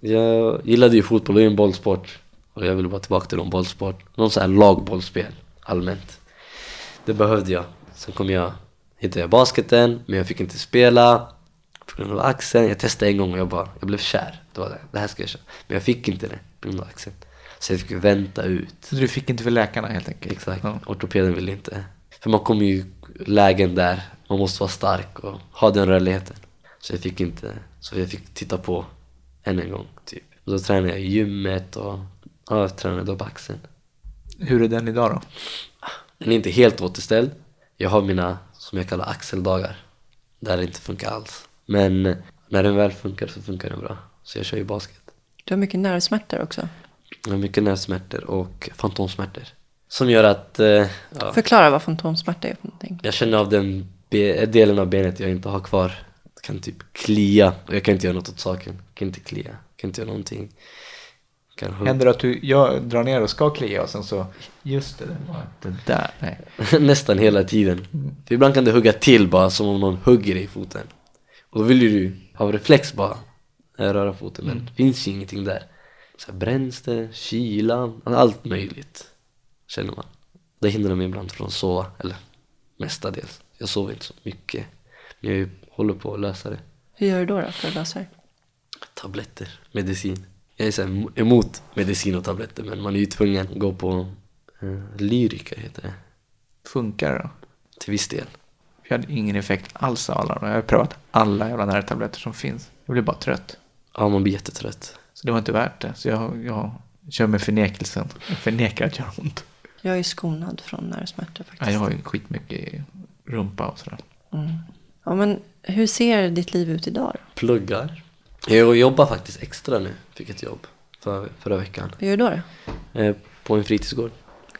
Jag gillade ju fotboll, det är en bollsport. Och jag ville bara tillbaka till någon bollsport. Någon sån här lagbollspel, allmänt. Det behövde jag. Sen kom jag, hittade jag basketen, men jag fick inte spela. På grund av axeln. Jag testade en gång och jag bara, jag blev kär. Det var det, det här ska jag köra. Men jag fick inte det på grund av axeln. Så jag fick vänta ut. Så du fick inte för läkarna helt enkelt? Exakt. Ja. Ortopeden ville inte. För man kommer ju lägen där man måste vara stark och ha den rörligheten. Så jag fick inte, så jag fick titta på än en gång typ. Och då tränade jag i gymmet och ja, jag tränade då på axeln. Hur är den idag då? Den är inte helt återställd. Jag har mina, som jag kallar axeldagar. Där det inte funkar alls. Men när den väl funkar så funkar den bra. Så jag kör ju basket. Du har mycket nervsmärtor också. Mycket nervsmärtor och fantomsmärtor. Som gör att eh, ja, Förklara vad fantomsmärta är för någonting. Jag känner av den delen av benet jag inte har kvar. Jag kan typ klia och jag kan inte göra något åt saken. Jag kan inte klia, jag kan inte göra någonting. Kan. Händer det att du jag drar ner och ska klia och sen så, just det, det var det där. Nej. Nästan hela tiden. För ibland kan det hugga till bara som om någon hugger dig i foten. Och då vill ju du av reflex bara röra foten men det finns ju ingenting där. Så här bränns det, kylan, allt möjligt känner man. Det hindrar mig ibland från att sova, eller mestadels. Jag sover inte så mycket. Men jag håller på att lösa det. Hur gör du då, då för att lösa det? tabletter, medicin. Jag är så emot medicin och tabletter men man är ju tvungen att gå på eh, Lyrica heter det, Funkar det då? till viss del. Jag hade ingen effekt alls av alla dem. Jag har prövat alla jävla nervtabletter som finns. Jag blev bara trött. Ja, man blir jättetrött. Så det var inte värt det. Så jag, jag kör med förnekelsen. Jag förnekar att det gör ont. Jag är skonad från nervsmärtor faktiskt. Ja, jag har ju skitmycket rumpa och sådär. Mm. Ja, men hur ser ditt liv ut idag då? Pluggar. Jag jobbar faktiskt extra nu, fick ett jobb för, förra veckan. Vad gör du då? då? Eh, på en fritidsgård.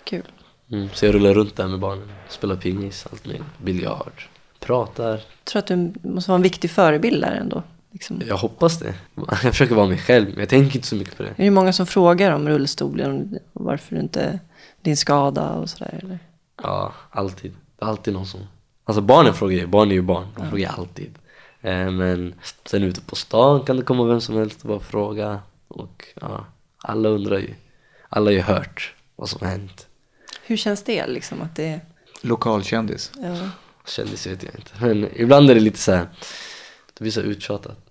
Kul. Mm, så jag rullar runt där med barnen, spelar pingis, allt möjligt, biljard, pratar. Jag tror att du måste vara en viktig förebild där ändå. Liksom. Jag hoppas det. Jag försöker vara mig själv, men jag tänker inte så mycket på det. Är det många som frågar om rullstolen och varför du inte din skada och sådär? Eller? Ja, alltid. Det är alltid någon som... Alltså barnen frågar ju, barn är ju barn, de frågar alltid. Eh, men sen ute på stan kan det komma vem som helst och bara fråga. Och ja, alla undrar ju. Alla har ju hört vad som har hänt. Hur känns det liksom att det Lokalkändis. ja, kändes vet jag inte. Men ibland är det lite så här, det blir så uttjatat.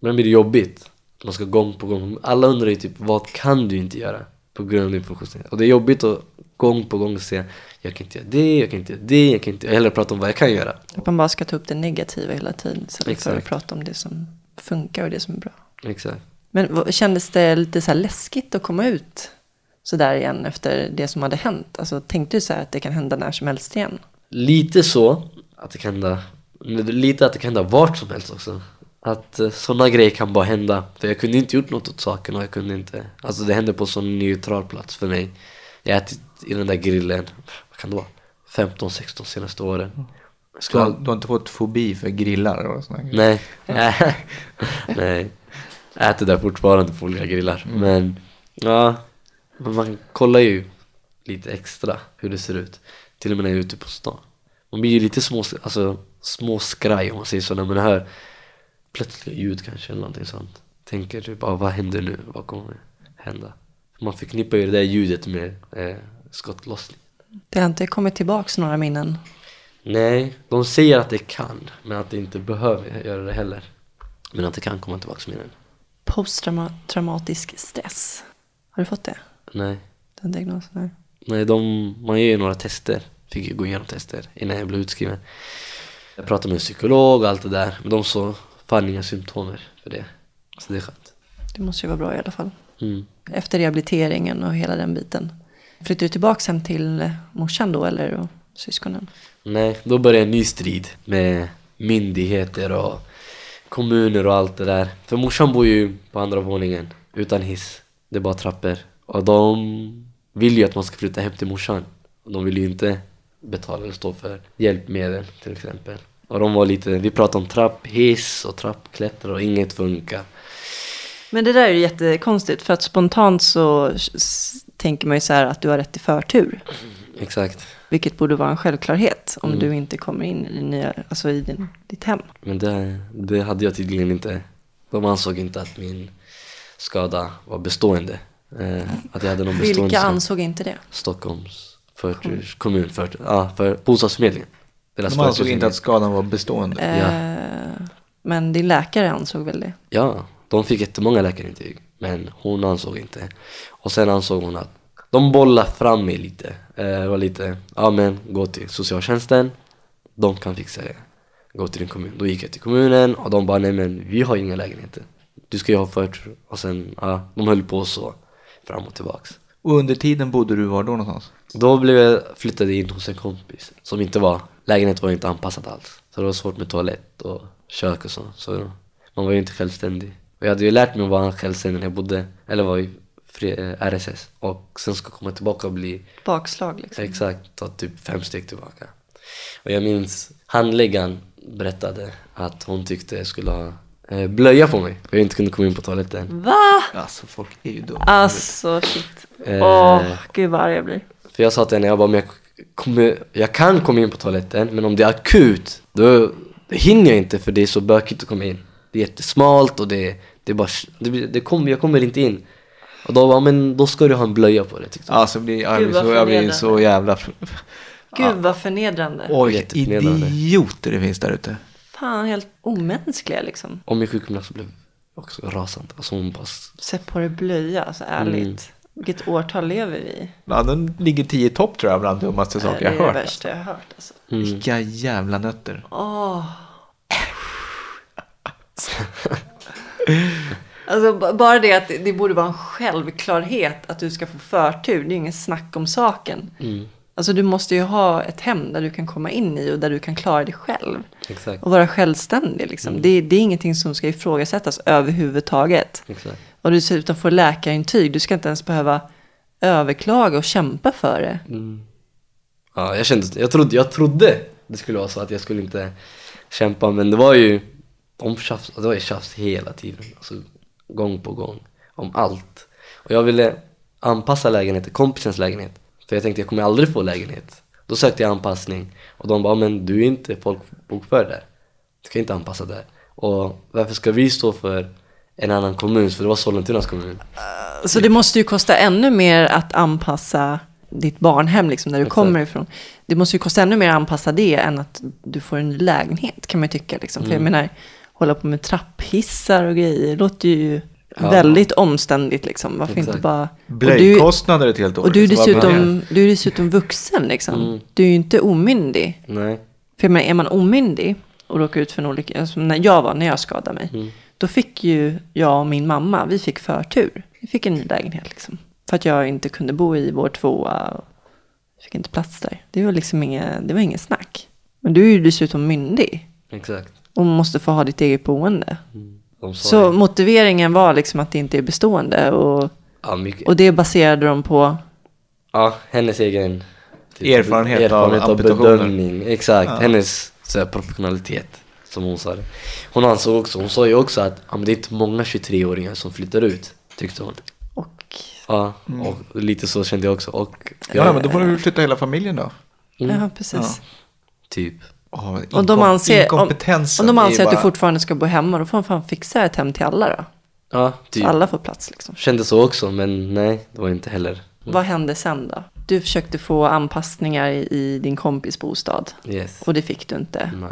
Ibland blir det jobbigt. Man ska gång på gång. Alla undrar ju typ, vad kan du inte göra på grund av din funktionsnedsättning? Och det är jobbigt att gång på gång säga, jag kan inte göra det, jag kan inte göra det, jag kan inte... Jag hellre prata om vad jag kan göra. Att man bara ska ta upp det negativa hela tiden. Så för att prata om det som funkar och det som är bra. Exakt. Men kändes det lite så läskigt att komma ut så där igen efter det som hade hänt? Alltså tänkte du så att det kan hända när som helst igen? Lite så, att det kan hända, men lite att det kan hända vart som helst också. Att uh, sådana grejer kan bara hända. För jag kunde inte gjort något åt saken och jag kunde inte, alltså det hände på sån neutral plats för mig. Jag har ätit i den där grillen, vad kan det vara? 15-16 senaste åren. Jag Du har, du har inte fått fobi för grillar och sådana grejer? Nej, nej. Jag äter där fortfarande på olika grillar. Men ja, man kollar ju lite extra hur det ser ut. Till och med när jag är ute på stan. Man blir ju lite små, alltså, små skraj om man säger så när man hör plötsliga ljud kanske eller någonting sånt. Tänker typ, ah, vad händer nu? Vad kommer hända? Man förknippar ju det där ljudet med eh, skottlossning. Det har inte kommit tillbaks några minnen. Nej, de säger att det kan, men att det inte behöver göra det heller. Men att det kan komma tillbaka med den. Posttraumatisk stress. Har du fått det? Nej, Den diagnosen? Nej. nej de, man gör ju några tester. Fick ju gå igenom tester innan jag blev utskriven. Jag pratade med en psykolog och allt det där, men de såg fan inga symptomer för det. Så det är skönt. Det måste ju vara bra i alla fall. Mm. Efter rehabiliteringen och hela den biten. Flyttade du tillbaks hem till morsan då eller och syskonen? Nej, då började en ny strid med myndigheter och kommuner och allt det där. För morsan bor ju på andra våningen utan hiss. Det är bara trappor. Och de vill ju att man ska flytta hem till morsan. De vill ju inte betala eller stå för hjälpmedel till exempel. Och de var lite, vi pratade om trapphiss och trappklättrare och inget funkar. Men det där är ju jättekonstigt för att spontant så tänker man ju så här att du har rätt till förtur. Exakt. Vilket borde vara en självklarhet om Mm. du inte kommer in i, nya, alltså i din, ditt hem. Men det, det hade jag tydligen inte. De ansåg inte att min skada var bestående. Eh, att jag hade någon bestående Vilka ansåg inte det? Stockholms förturs, kommun, förtur, ja, för bostadsförmedlingen. Deras De ansåg inte att skadan var bestående. Eh, men din läkare ansåg väl det? Ja, de fick jättemånga läkarintyg. Men hon ansåg inte. Och sen ansåg hon att de bollade fram mig lite. Eh, var lite, ja men gå till socialtjänsten. De kan fixa det. Gå till din kommun. Då gick jag till kommunen och de bara, nej men vi har inga lägenheter. Du ska ju ha förtur. Och sen, ja, de höll på så. Fram och tillbaks. Och under tiden bodde du var då någonstans? Då blev jag flyttad in hos en kompis som inte var, lägenheten var inte anpassad alls. Så det var svårt med toalett och kök och så. Så man var ju inte självständig. Och jag hade ju lärt mig att vara självständig när jag bodde, eller var i fri- eh, RSS. Och sen ska komma tillbaka och bli, Bakslag liksom. exakt, ta typ fem steg tillbaka. Och jag minns handläggaren berättade att hon tyckte jag skulle ha eh, blöja på mig. För jag inte kunde komma in på toaletten. Va? Alltså folk är ju dumma. Alltså shit. Eh, Åh, gud vad arg jag blir. För jag sa till henne, jag bara, men jag, kommer, jag kan komma in på toaletten, men om det är akut, då det hinner jag inte för det är så bökigt att komma in. Det är jättesmalt och det, det är bara, det, det kommer, jag kommer inte in. Och då bara, men då ska du ha en blöja på det tyckte jag. Alltså blir, jag, Gud, blir vad så, jag blir så jävla... Gud vad förnedrande. Oj, idioter det finns där ute. Fan, helt omänskliga liksom. Och min sjukgymnast blev också rasande. Alltså hon bara, Sätt på dig blöja, alltså ärligt. Mm. Vilket årtal lever vi i? Ja, den ligger tio i topp tror jag bland dummaste saker det jag är har det hört. värsta jag har hört. Alltså. mm. Vilka jävla nötter. Åh. Alltså bara det att det- det borde vara en självklarhet att du ska få förtur. Det är ju ingen snack om saken. Mm, Alltså du måste ju ha ett hem där du kan komma in i och där du kan klara dig själv. exakt, Och vara självständig liksom. Det, det är ingenting som ska ifrågasättas överhuvudtaget. exakt. Och du dessutom får läkarintyg. Du ska inte ens behöva överklaga och kämpa för det. Mm. Ja, jag kände, jag trodde, jag trodde det skulle vara så att jag skulle inte kämpa, men det var ju, de tjafs, det var ju tjafs hela tiden, alltså gång på gång, om allt. Och jag ville anpassa lägenheten, kompisens lägenhet, för jag tänkte jag kommer aldrig få lägenhet. Då sökte jag anpassning och de bara, men du är inte folkbokförd där. Du kan inte anpassa där. Och varför ska vi stå för en annan kommun? För det var Sollentunas kommun. Så det måste ju kosta ännu mer att anpassa ditt barnhem liksom, där du Exakt. kommer ifrån. Det måste ju kosta ännu mer att anpassa det än att du får en ny lägenhet kan man ju tycka. Liksom. För jag Mm. menar, hålla på med trapphissar och grejer, det låter ju Ja. väldigt omständigt. Liksom. Varför inte Exakt. bara... Och du, Blöjkostnader ett helt år. och du, är menar dessutom, du är dessutom vuxen liksom. Mm. Du är ju inte omyndig. Nej. För jag menar, är man omyndig och råkar ut för en olycka, alltså när jag var, när jag skadade mig, Mm. Då fick ju jag och min mamma, vi fick förtur. Vi fick en ny lägenhet liksom. För att jag inte kunde bo i vår tvåa. Och fick inte plats där. Det var liksom inget, det var inget snack. Men du är ju dessutom myndig. Exakt. Och måste få ha ditt eget boende. De sa Så det. motiveringen var liksom att det inte är bestående. Och, Ja, och det baserade de på, Ja, hennes egen typ, Erfarenhet av amputationer. bedömning. Exakt, Ja. hennes så här, professionalitet. Som hon sa det. Hon ansåg också, hon sa ju också att ja, men det är inte många 23-åringar som flyttar ut. Tyckte hon. och Ja, och lite så kände jag också. Och, Ja, men då får du flytta hela familjen då. Mm. ja precis. Typ. Oh, Och de anser, om, om de anser att bara- du fortfarande ska bo hemma, då får de fan fixa ett hem till alla då. Ja, Så typ. alla får plats liksom. Kände så också, men nej, det var inte heller. Vad hände sen då? Du försökte få anpassningar i, i din kompis bostad. Yes. Och det fick du inte. Nej,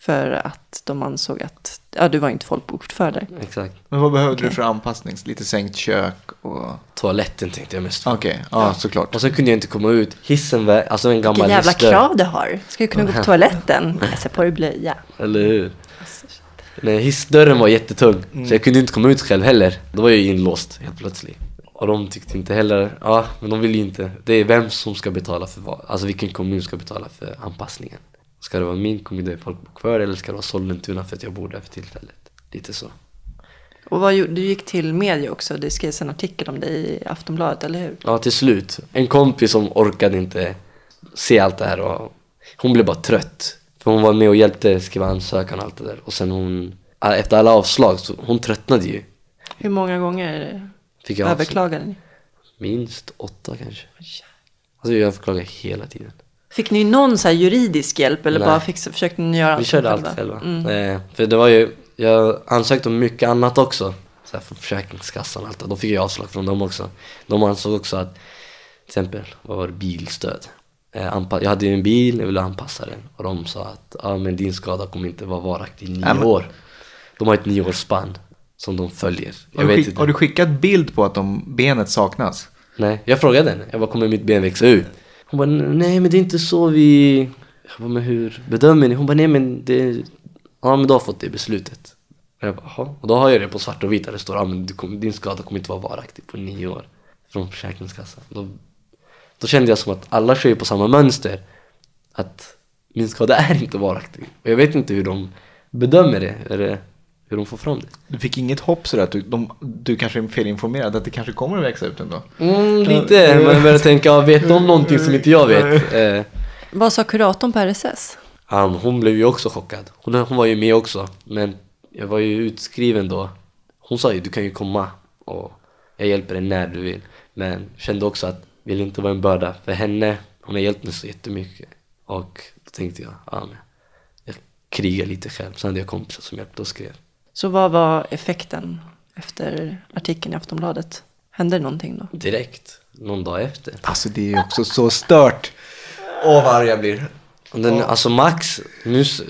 För att de ansåg att ja, du var inte folkbokförd där. exakt. Men vad behövde Okej. du för anpassning? Lite sänkt kök och... Toaletten tänkte jag mest på. Okej, ja såklart. Och sen kunde jag inte komma ut. Hissen var, alltså en gammal Vilka jävla hissdörr. krav du har. Ska ju kunna gå på toaletten. Jag ser på dig blöja. Eller hur? Nej, hissdörren var jättetung. Så jag kunde inte komma ut själv heller. Då var jag ju inlåst helt plötsligt. Och de tyckte inte heller, ja men de ville ju inte. Det är vem som ska betala för vad. Alltså vilken kommun ska betala för anpassningen. Ska det vara min kommun där jag är folkbokförd eller ska det vara Sollentuna för att jag bor där för tillfället? Lite så. Och vad, du gick till media också. Det skrevs en artikel om dig i Aftonbladet, eller hur? Ja, till slut. En kompis som orkade inte se allt det här och hon blev bara trött. För hon var med och hjälpte skriva ansökan och allt det där. Och sen hon, efter alla avslag, så hon tröttnade ju. Hur många gånger Fick jag överklagade ni? Minst åtta kanske. Alltså jag överklagade hela tiden. Fick ni någon så här juridisk hjälp eller Nej. bara fick, försökte ni göra allt Vi körde själva? allt själva. Mm. Eh, för det var ju, jag ansökte om mycket annat också. Så här från Försäkringskassan och allt. Då fick jag avslag från dem också. De ansåg också att, till exempel, vad var det, bilstöd. Eh, jag hade ju en bil, jag ville anpassa den. Och de sa att, ja men din skada kommer inte vara varaktig i nio men- år. De har ett nioårsspann som de följer. Jag Har du, vet skick, inte. har du skickat bild på att de, benet saknas? Nej, jag frågade henne. Jag bara, kommer mitt ben växa ut? Hon bara, nej men det är inte så vi... Jag bara, men hur bedömer ni? Hon bara, nej men det... Ja men du har fått det beslutet. Och jag bara, jaha. Och då har jag det på svart och vitt där det står, ja men din skada kommer inte vara varaktig på nio år. Från Försäkringskassan. Då, då kände jag som att alla kör ju på samma mönster. Att min skada är inte varaktig. Och jag vet inte hur de bedömer det. Eller hur de får fram det. Du fick inget hopp sådär att du, de, du kanske är felinformerad, att det kanske kommer att växa ut ändå? Mm, lite. Man börjar tänka, vet de någonting som inte jag vet? Eh, Vad sa kuratorn på RSS? Um, hon blev ju också chockad. Hon, hon var ju med också. Men jag var ju utskriven då. Hon sa ju du kan ju komma och jag hjälper dig när du vill. Men kände också att vill inte vara en börda för henne. Hon har hjälpt mig så jättemycket. Och då tänkte jag, ja men jag krigar lite själv. Sen hade jag kompisar som hjälpte och skrev. Så vad var effekten efter artikeln i Aftonbladet? Hände det någonting då? Direkt, någon dag efter. Alltså det är ju också så stört. Åh vad arg jag blir. Den, Alltså max, nu, s-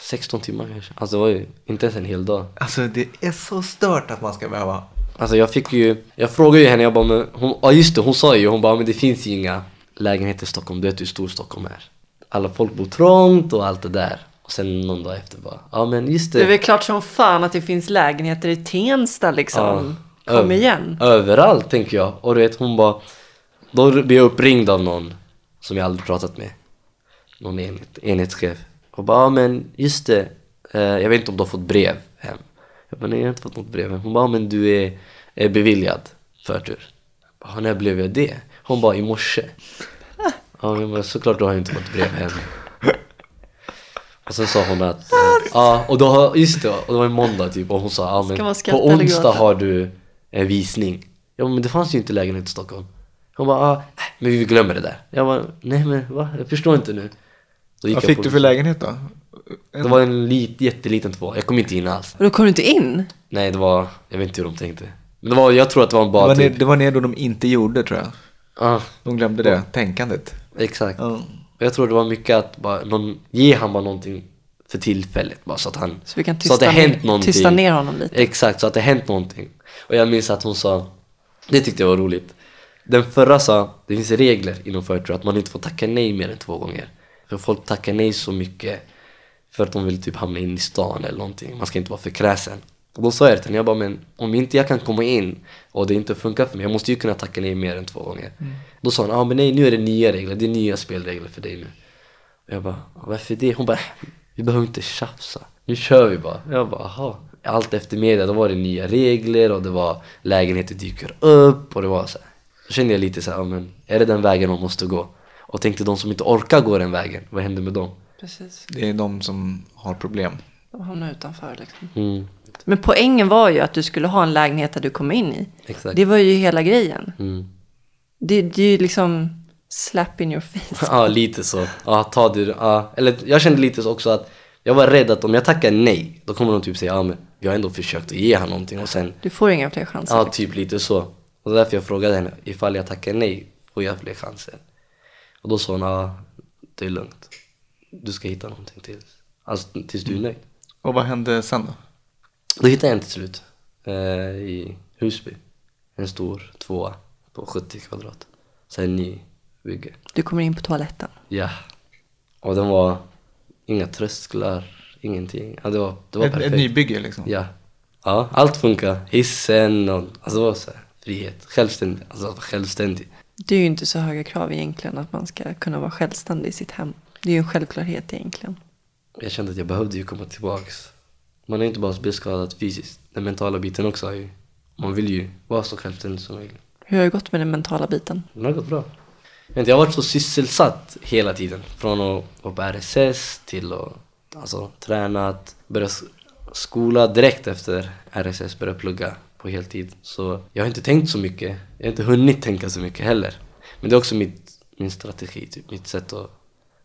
16 timmar kanske. Alltså det var ju inte ens en hel dag. Alltså det är så stört att man ska behöva... Alltså jag fick ju, jag frågade ju henne, jag bara men hon, ja just det, hon sa ju, hon bara men det finns ju inga lägenheter i Stockholm, du vet hur stor Stockholm är. Alla folk bor trångt och allt det där. Sen någon dag efter bara, ja men just det. Det är väl klart som fan att det finns lägenheter i Tensta liksom. Ja. Kom igen. Överallt tänker jag. Och du vet hon bara, då blev jag uppringd av någon som jag aldrig pratat med. Någon enhet, enhetschef. Och bara, ja men just det, eh, jag vet inte om du har fått brev hem. Jag bara, nej jag har inte fått något brev hem. Hon bara, ja, men du är, är beviljad förtur. Jag bara, när blev jag det? Hon bara, i morse. Ja men såklart då har inte fått brev hem. Och sen sa hon att, ja och då har, just det, och det var en måndag typ och hon sa, ja men på onsdag har du en visning. Ja men det fanns ju inte lägenhet i Stockholm. Hon bara, ah, men vi glömmer det där. Jag bara, nej men va? Jag förstår inte nu. Vad jag fick på- du för lägenhet då? Det var en lit, jätteliten två. Jag kom inte in alls. Och då kom du inte in? Nej det var, jag vet inte hur de tänkte. Men det var, jag tror att det var Det bara var, ner, typ, det var ner då de inte gjorde tror jag. Ja, De glömde det tänkandet. exakt. Ja. Jag tror det var mycket att bara någon, ge han bara någonting för tillfället bara så att han Så vi kan så att det tysta, hänt ner, någonting. tysta ner honom lite. Exakt, så att det hänt någonting. Och jag minns att hon sa, det tyckte jag var roligt. Den förra sa, det finns regler inom förtur att man inte får tacka nej mer än två gånger. För folk tackar nej så mycket för att de vill typ hamna in i stan eller någonting. Man ska inte vara för kräsen. Och då sa jag till henne, jag bara, men om inte jag kan komma in och det inte funkar för mig, jag måste ju kunna tacka nej mer än två gånger. Då sa hon, ja ah, men nej nu är det nya regler, det är nya spelregler för dig nu. Och jag bara, varför det? Hon bara, vi behöver inte tjafsa. Nu kör vi bara. Jag bara, aha. Allt efter media, då var det nya regler och det var lägenheter dyker upp och det var så här. Då kände jag lite så här, ja, men är det den vägen man måste gå? Och tänkte de som inte orkar gå den vägen, vad händer med dem? Precis. Det är de som har problem. De hamnar utanför liksom. Mm, Men poängen var ju att du skulle ha en lägenhet där du kom in i. exakt. Det var ju hela grejen. Mm. Det, det är ju liksom slap in your face. Ja, lite så. Ja, ta det. Ja. Eller jag kände lite så också att jag var rädd att om jag tackar nej, då kommer de typ säga ja men vi har ändå försökt att ge han någonting och sen Du får inga fler chanser. Ja, typ lite så. Och det är därför jag frågade henne, ifall jag tackar nej, får jag fler chanser? Och då sa hon, ja, det är lugnt. Du ska hitta någonting tills, alltså, tills du är nöjd. Och vad hände sen då? Då hittade jag en till slut, eh, i Husby. En stor tvåa på 70 kvadrat. Så en ny bygge. Du kommer in på toaletten. Ja. Och den var inga trösklar, ingenting. Ja, det var, det var Ett, perfekt. ett nybygge liksom? Ja. Ja, allt funkar. Hissen och, alltså det var så här, frihet. Självständig. Alltså att vara självständig. Det är ju inte så höga krav egentligen att man ska kunna vara självständig i sitt hem. Det är ju en självklarhet egentligen. Jag kände att jag behövde ju komma tillbaks. Man är inte bara beskadad fysiskt. Den mentala biten också är ju, man vill ju vara så självständig som möjligt. Hur har det gått med den mentala biten? Den har gått bra. Jag, har varit så sysselsatt hela tiden. Från att vara på RSS till att alltså, tränat, börja s- skola direkt efter RSS, börja plugga på heltid. Så jag har inte tänkt så mycket. Jag har inte hunnit tänka så mycket heller. Men det är också mitt, min strategi, typ, mitt sätt att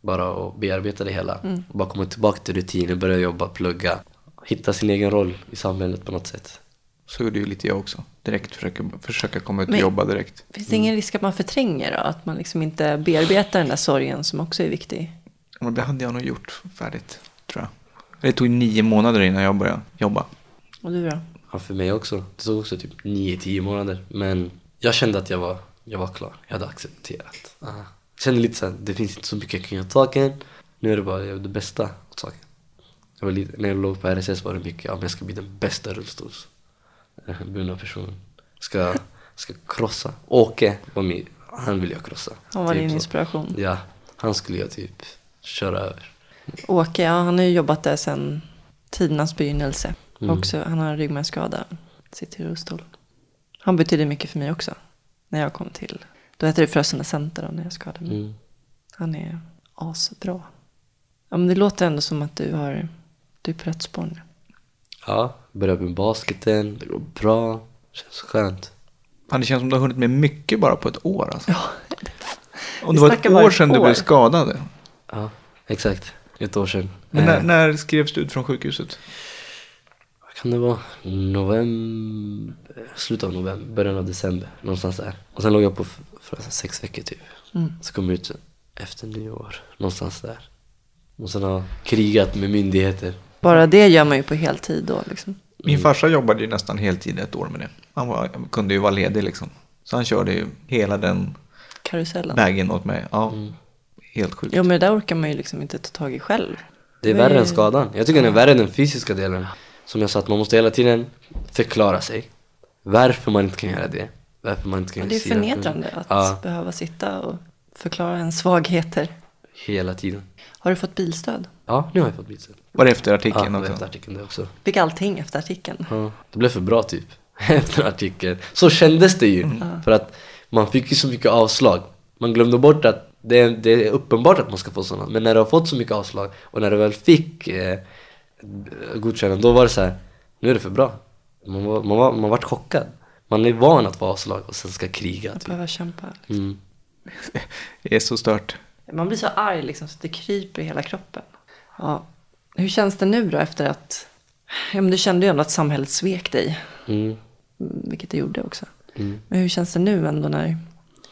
bara att bearbeta det hela. Och bara komma tillbaka till rutiner, börja jobba, plugga. Hitta sin egen roll i samhället på något sätt. Så gjorde ju lite jag också. Direkt försöka, försöka komma ut och Men- jobba direkt. Finns det ingen risk att man förtränger då? Att man liksom inte bearbetar den där sorgen som också är viktig? Och det hade jag nog gjort färdigt, tror jag. Det tog nio månader innan jag började jobba. Och du då? Ja, för mig också. Det tog också typ 9-10 månader. Men jag kände att jag var, jag var klar. Jag hade accepterat. Ah. Kände lite såhär, det finns inte så mycket jag kan göra saken. Nu är det bara jag gör det bästa åt saken. Jag var lite, när jag låg på RSS var det mycket, ja men jag ska bli den bästa rullstolsburna personen. Ska, ska krossa. Åke var min, han ville jag krossa. Han var Typ din så. inspiration. Ja, han skulle jag typ köra över. Åke, ja, han har ju jobbat där sedan tidernas begynnelse. Mm. Också, han har en ryggmärgsskada, sitter i rullstol. Han betydde mycket för mig också. När jag kom till, då hette det Frösunda Center när jag skadade mig. Mm. Han är asbra. Ja, men det låter ändå som att du har, du är på rätt spår nu. Ja, började med basketen, det går bra. Känns skönt. Fan, det känns som du har hunnit med mycket bara på ett år. Alltså. Ja, Om vi det var ett år sedan du år. blev skadad. Ja, exakt. Ett år sedan. Men när, Eh, när skrevs du ut från sjukhuset? Kan det vara? November, slutet av november, början av december. Någonstans där. Och sen låg jag på för sex veckor typ. Mm. Så kom jag ut efter nyår. Någonstans där. Och sen har jag krigat med myndigheter. bara det gör man ju på heltid då liksom. Min farsa jobbade ju nästan heltid ett år med det. Han var, kunde ju vara ledig liksom. Så han körde ju hela den Karusellen. vägen åt mig. Ja, Mm. helt sjukt. Jo, men det där orkar man ju liksom inte ta tag i själv. Det är värre än skadan. Jag tycker den är värre än den fysiska delen. Som jag sa, att man måste hela tiden förklara sig. Varför man inte kan göra det. Varför man inte kan Ja, göra det är förnedrande att Ja, behöva sitta och förklara ens svagheter. hela tiden. Har du fått bilstöd? Ja, nu har jag fått bilstöd. Var det efter artikeln Ja, det var också? efter artikeln det också. Fick allting efter artikeln. Ja, det blev för bra typ. Efter artikeln. Så kändes det ju. För att man fick ju så mycket avslag. Man glömde bort att det är, det är uppenbart att man ska få sådana. Men när du har fått så mycket avslag och när du väl fick eh, godkännande, då var det så här. Nu är det för bra. Man var, man var, man vart chockad. Man är van att få avslag och sen ska kriga Att typ. behöva kämpa. Mm. Det är så stört. Man blir så arg liksom så att det kryper i hela kroppen. Ja. Hur känns det nu då efter att... Ja, men du kände ju ändå att samhället svek dig. Mm. mm, Vilket det gjorde också. Mm. Men hur känns det nu ändå när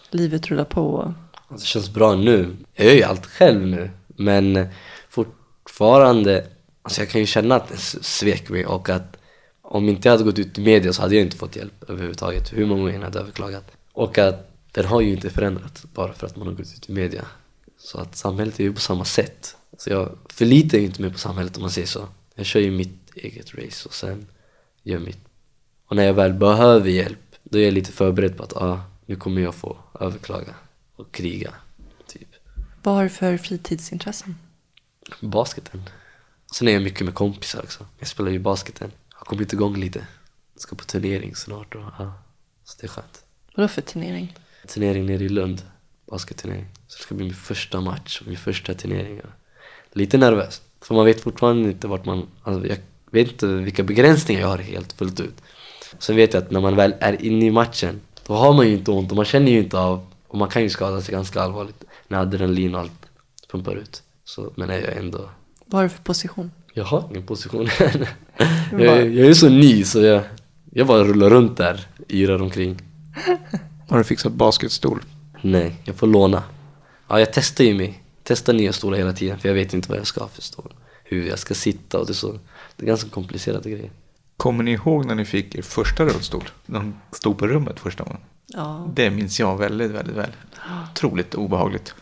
Livet rullar på. Alltså, det känns bra nu. Jag gör ju allt själv nu. Men fortfarande, alltså jag kan ju känna att det svek mig och att om inte jag hade gått ut i media så hade jag inte fått hjälp överhuvudtaget. Hur många gånger jag hade överklagat. Och att den har ju inte förändrats bara för att man har gått ut i media. Så att samhället är ju på samma sätt. Så jag förlitar ju inte mig på samhället om man säger så. Jag kör ju mitt eget race och sen gör mitt. Och när jag väl behöver hjälp, då är jag lite förberedd på att ah, nu kommer jag få överklaga och kriga. Typ. Vad har du för fritidsintressen? Basketen. Sen är jag mycket med kompisar också. Jag spelar ju basketen. Har kommit igång lite. Jag ska på turnering snart och ja, så det är skönt. Vadå för turnering? Turnering nere i Lund. Basketturnering. Så det ska bli min första match och min första turnering. Lite nervös. För man vet fortfarande inte vart man... Alltså jag vet inte vilka begränsningar jag har helt fullt ut. Sen vet jag att när man väl är inne i matchen, då har man ju inte ont och man känner ju inte av och man kan ju skada sig ganska allvarligt när adrenalin och allt pumpar ut. Så, men jag är ändå... Vad har du för position? Jag har ingen position. jag, jag är så ny så jag, jag bara rullar runt där, yrar omkring. Har du fixat basketstol? Nej, jag får låna. Ja, jag testar ju mig. Testar nya stolar hela tiden för jag vet inte vad jag ska ha för stol. Hur jag ska sitta och det är så. Det är ganska komplicerade grejer. Kommer ni ihåg när ni fick er första rullstol? När de stod på rummet första gången? Ja. Det minns jag väldigt, väldigt väl. Otroligt obehagligt.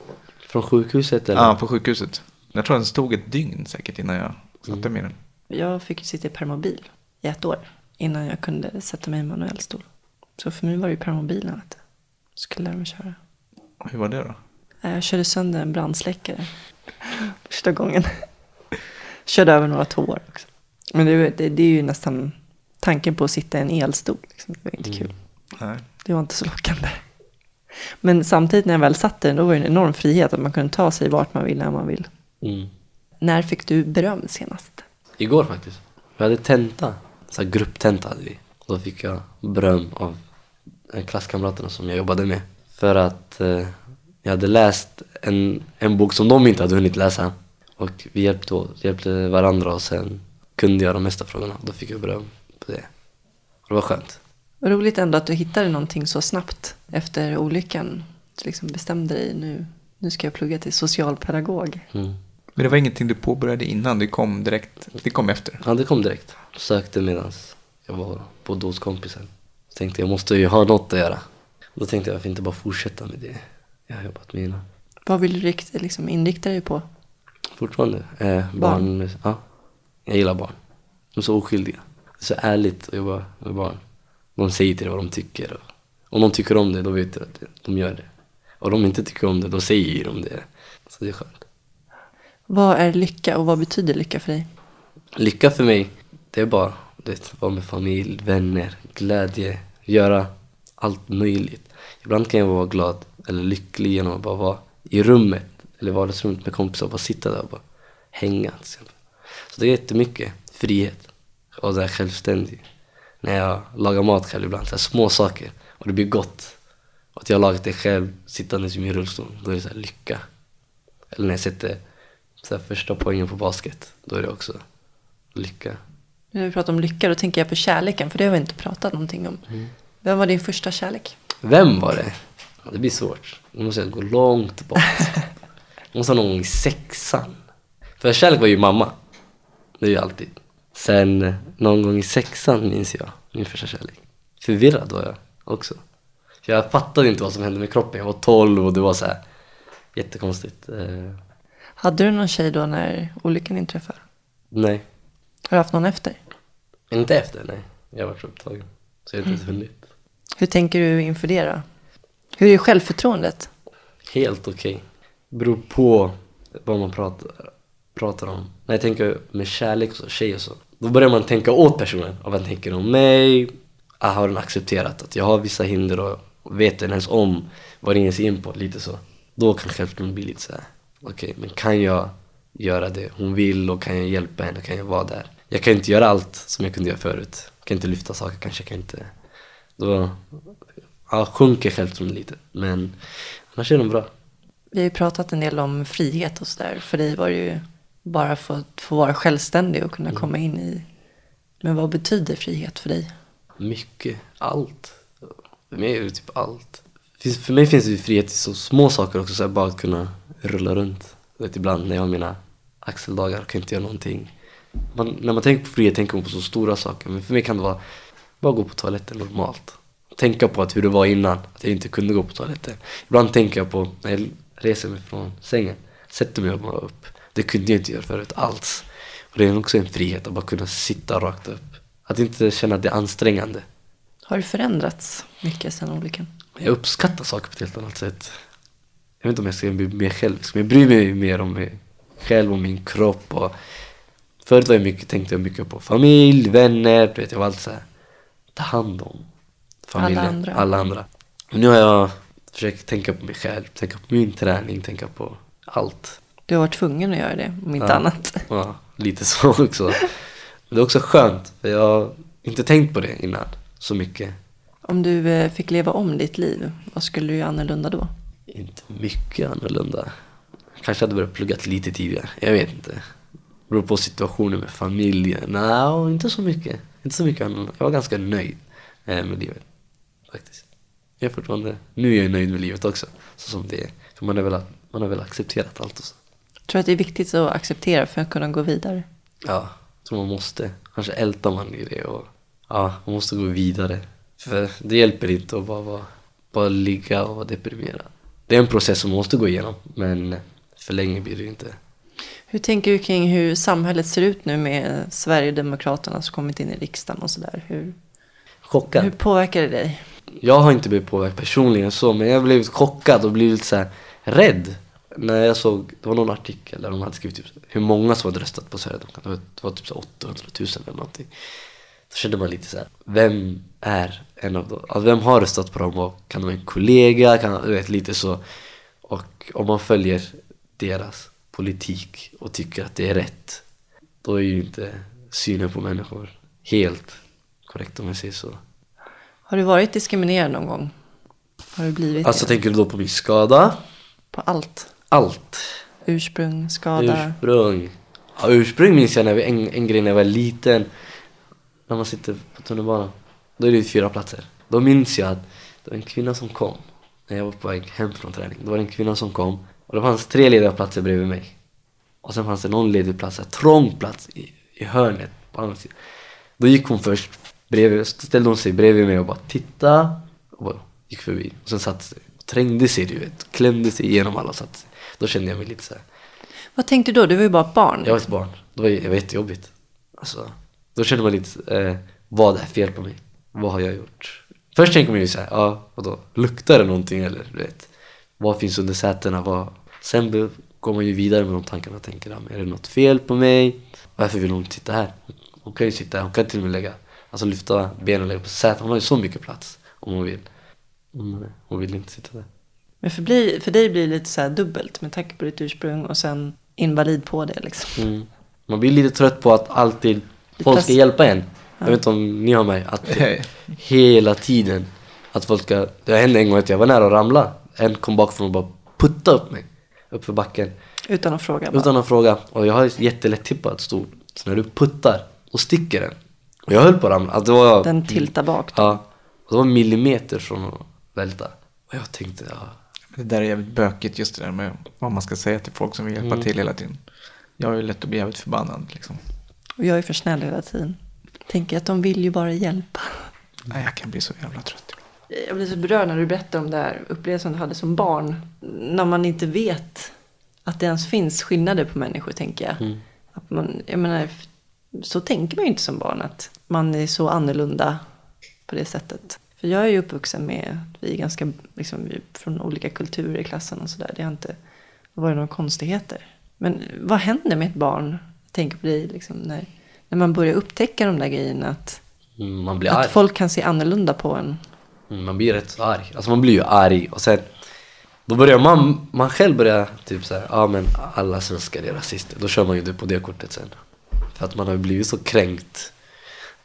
Från sjukhuset eller? Ja, på sjukhuset. Jag tror den stod ett dygn säkert innan jag satte Mm. mig i den. Jag fick ju sitta i permobil i ett år innan jag kunde sätta mig i manuell stol. Så för mig var det ju permobilen att jag skulle lära mig köra. Hur var det då? Eh, Jag körde sönder en brandsläckare första gången. Körde över några tår också. Men det, det, det är ju nästan tanken på att sitta i en elstol. Liksom. Det var inte kul. Nej. Det var inte så lockande. Men samtidigt när jag väl satt i den, då var det en enorm frihet att man kunde ta sig vart man ville när man vill. Mm. När fick du beröm senast? Igår faktiskt. Vi hade tenta. Så grupptenta hade vi. Då fick jag beröm av klasskamraterna som jag jobbade med. För att eh, jag hade läst en, en bok som de inte hade hunnit läsa. Och vi hjälpte, hjälpte varandra och sen kunde jag de mesta frågorna. Då fick jag beröm på det. Och det var skönt. Roligt ändå att du hittade någonting så snabbt efter olyckan. Du liksom bestämde dig nu, nu ska jag plugga till socialpedagog. Mm. Men det var ingenting du påbörjade innan, det kom direkt, det kom efter. Ja, det kom direkt. Sökte medan jag var bodde hos kompisen. Så tänkte jag måste ju ha något att göra. Då tänkte jag varför inte bara fortsätta med det jag har jobbat med innan. Vad vill du liksom inrikta dig på? Fortfarande. Eh, barn. Barn. Ja, jag gillar barn. De är så oskyldiga. Det är så ärligt att jobba med barn. De säger till dig vad de tycker. Och om de tycker om det, då vet du att de gör det. Och om de inte tycker om det, då säger de det. Så det är skönt. Vad är lycka och vad betyder lycka för dig? Lycka för mig, det är bara det, vara med familj, vänner, glädje, göra allt möjligt. Ibland kan jag vara glad eller lycklig genom att bara vara i rummet eller vardagsrummet med kompisar och bara sitta där och bara hänga. Så det är jättemycket frihet och det är självständig. När jag lagar mat själv ibland, så här små saker och det blir gott. Och att jag har lagat det själv sittandes i min rullstol, då är det så här lycka. Eller när jag sätter så första poängen på basket, då är det också lycka. När vi pratar om lycka, då tänker jag på kärleken, för det har vi inte pratat någonting om. Vem var din första kärlek? Vem var det? Ja, det blir svårt. Nu måste jag gå långt bort. Jag måste ha någon gång i sexan. För kärlek var ju mamma. Det är ju alltid. Sen eh, någon gång i sexan minns jag min första kärlek. Förvirrad var jag också. För jag fattade inte vad som hände med kroppen. Jag var 12 och det var så här jättekonstigt. Hade du någon tjej då när olyckan inträffade? nej, Har du haft någon efter? inte efter nej. Jag var så upptagen. Så jag har inte ens hunnit. Hur tänker du inför det då? Hur är självförtroendet? Helt okej. Beror på vad man pratar, pratar om. När jag tänker med kärlek och så, tjej och så. Då börjar man tänka åt personen. Och vad tänker om mig? Ah, har den accepterat att jag har vissa hinder och vet den ens om vad den ger sig in på? Lite så. Då kan självförtroendet bli lite så här. Okej, men kan jag göra det hon vill och kan jag hjälpa henne? Kan jag vara där? Jag kan inte göra allt som jag kunde göra förut. Jag kan inte lyfta saker kanske, jag kan inte... Då ja, sjunker självförtroendet lite. Men annars är den bra. Vi har ju pratat en del om frihet och sådär. För dig var det ju bara för att få vara självständig och kunna komma in i... Men vad betyder frihet för dig? Mycket, allt. För mig är det typ allt. för mig finns det frihet i så små saker också, så bara att kunna rulla runt. Vet, ibland när jag har mina axeldagar kan jag inte göra någonting. Man, när man tänker på frihet tänker man på så stora saker, men för mig kan det vara bara gå på toaletten normalt. Tänka på att hur det var innan, att jag inte kunde gå på toaletten. Ibland tänker jag på när jag reser mig från sängen, sätter mig bara upp. Det kunde jag inte göra förut alls. Och det är också en frihet att bara kunna sitta rakt upp. Att inte känna att det är ansträngande. Har du förändrats mycket sedan olyckan? Jag uppskattar saker på ett helt annat sätt. Jag vet inte om jag ska bli mer självisk, men jag bryr mig mer om mig själv och min kropp. Och förut var jag mycket, tänkte jag mycket på familj, vänner, du vet, jag var alltid så här, ta hand om familjen, Alla andra. alla andra. Men nu har jag försökt tänka på mig själv, tänka på min träning, tänka på allt. Du har varit tvungen att göra det, om inte Ja. annat. Ja, lite så också. Men det är också skönt, för jag har inte tänkt på det innan så mycket. Om du eh, fick leva om ditt liv, vad skulle du göra annorlunda då? Inte mycket annorlunda. Kanske hade börjat plugga lite tidigare. Jag vet inte. Beror på situationen med familjen. Nej, inte så mycket. Inte så mycket annorlunda. Jag var ganska nöjd eh, med livet. Faktiskt. Jag är fortfarande... Nu är jag nöjd med livet också. Så som det är. För man, är väl, man har väl accepterat allt och så. Tror du att det är viktigt att acceptera för att kunna gå vidare? Ja, tror man måste. Annars ältar man i det och ja, man måste gå vidare. För det hjälper inte att bara, vara, bara ligga och vara deprimerad. Det är en process som man måste gå igenom, men för länge blir det inte. Hur tänker du kring hur samhället ser ut nu med Sverigedemokraterna som kommit in i riksdagen och sådär? Hur, Chockad. hur påverkar det dig? Jag har inte blivit påverkad personligen så, men jag har blivit chockad och blivit så här rädd. När jag såg, det var någon artikel där de hade skrivit typ, hur många som hade röstat på Sverigedemokraterna. Det var- typ så 800 000 eller någonting. Då kände man lite så här, vem är en av dem? Alltså vem har röstat på dem? Och kan de vara en kollega? Kan, du vet, lite så. Och om man följer deras politik och tycker att det är rätt, då är ju inte synen på människor helt korrekt om jag säger så. Har du varit diskriminerad någon gång? Har du blivit Alltså det? tänker du då på min skada? På allt? Allt. Ursprung, skada? Ursprung. Ja, ursprung minns jag när vi, en, en grej när jag var liten. När man sitter på tunnelbanan. Då är det fyra platser. Då minns jag att det var en kvinna som kom. När jag var på väg hem från träning. Då var det en kvinna som kom. Och det fanns tre lediga platser bredvid mig. Och sen fanns det någon ledig plats, en trång plats i, i hörnet på andra sidan. Då gick hon först bredvid, ställde hon sig bredvid mig och bara titta och bara gick förbi. Och sen satte sig. Trängde sig du vet, klämde sig igenom alla och satte sig. Då kände jag mig lite så här. Vad tänkte du då? Du var ju bara ett barn. Jag var ett barn. Det var, det var jättejobbigt. Alltså, då kände man lite, eh, vad är fel på mig? Vad har jag gjort? Först tänker man ju såhär, ja vadå? Luktar det någonting eller du vet? Vad finns under sätena? Vad? Sen går man ju vidare med de tankarna och tänker, är det något fel på mig? Varför vill hon sitta här? Hon kan ju sitta här, hon kan till och med lägga, alltså lyfta benen och lägga på sätet. Hon har ju så mycket plats om hon vill. Men hon vill inte sitta där. Men för, bli, för dig blir det lite så här dubbelt med tanke på ditt ursprung och sen invalid på det liksom. Mm. Man blir lite trött på att alltid folk ska hjälpa en. Jag vet inte om ni har mig, att hela tiden att folk ska... Det hände en gång att jag var nära att ramla. En kom bakifrån och bara putta upp mig upp för backen Utan att fråga. Bara. utan att fråga. Och jag har ett jättelätt tippad stol. Så när du puttar, då sticker den. Och jag höll på att ramla. Alltså det var, Den tiltar bak. Då. Ja. Och det var millimeter från att välta. Och jag tänkte, ja. Det där är jävligt bökigt just det där med vad man ska säga till folk som vill hjälpa till hela tiden. Jag är ju lätt att bli jävligt förbannad liksom. Och jag är för snäll hela tiden. Tänker att de vill ju bara hjälpa. Nej, jag kan bli så jävla trött. Jag blir så berörd när du berättar om det här upplevelsen du hade som barn. När man inte vet att det ens finns skillnader på människor, tänker jag. Mm. Att man, jag menar, så tänker man ju inte som barn, att man är så annorlunda på det sättet. För jag är ju uppvuxen med att vi är ganska liksom, från olika kulturer i klassen och sådär. Det har inte varit några konstigheter. Men vad händer med ett barn? Tänker på dig, liksom, när, när man börjar upptäcka de där grejerna. Att, Mm, att arg. folk kan se annorlunda på en. Mm, Man blir rätt så arg. Alltså man blir ju arg och sen då börjar man, man själv börjar typ såhär, ja men alla svenskar är rasister. Då kör man ju det på det kortet sen. För att man har blivit så kränkt.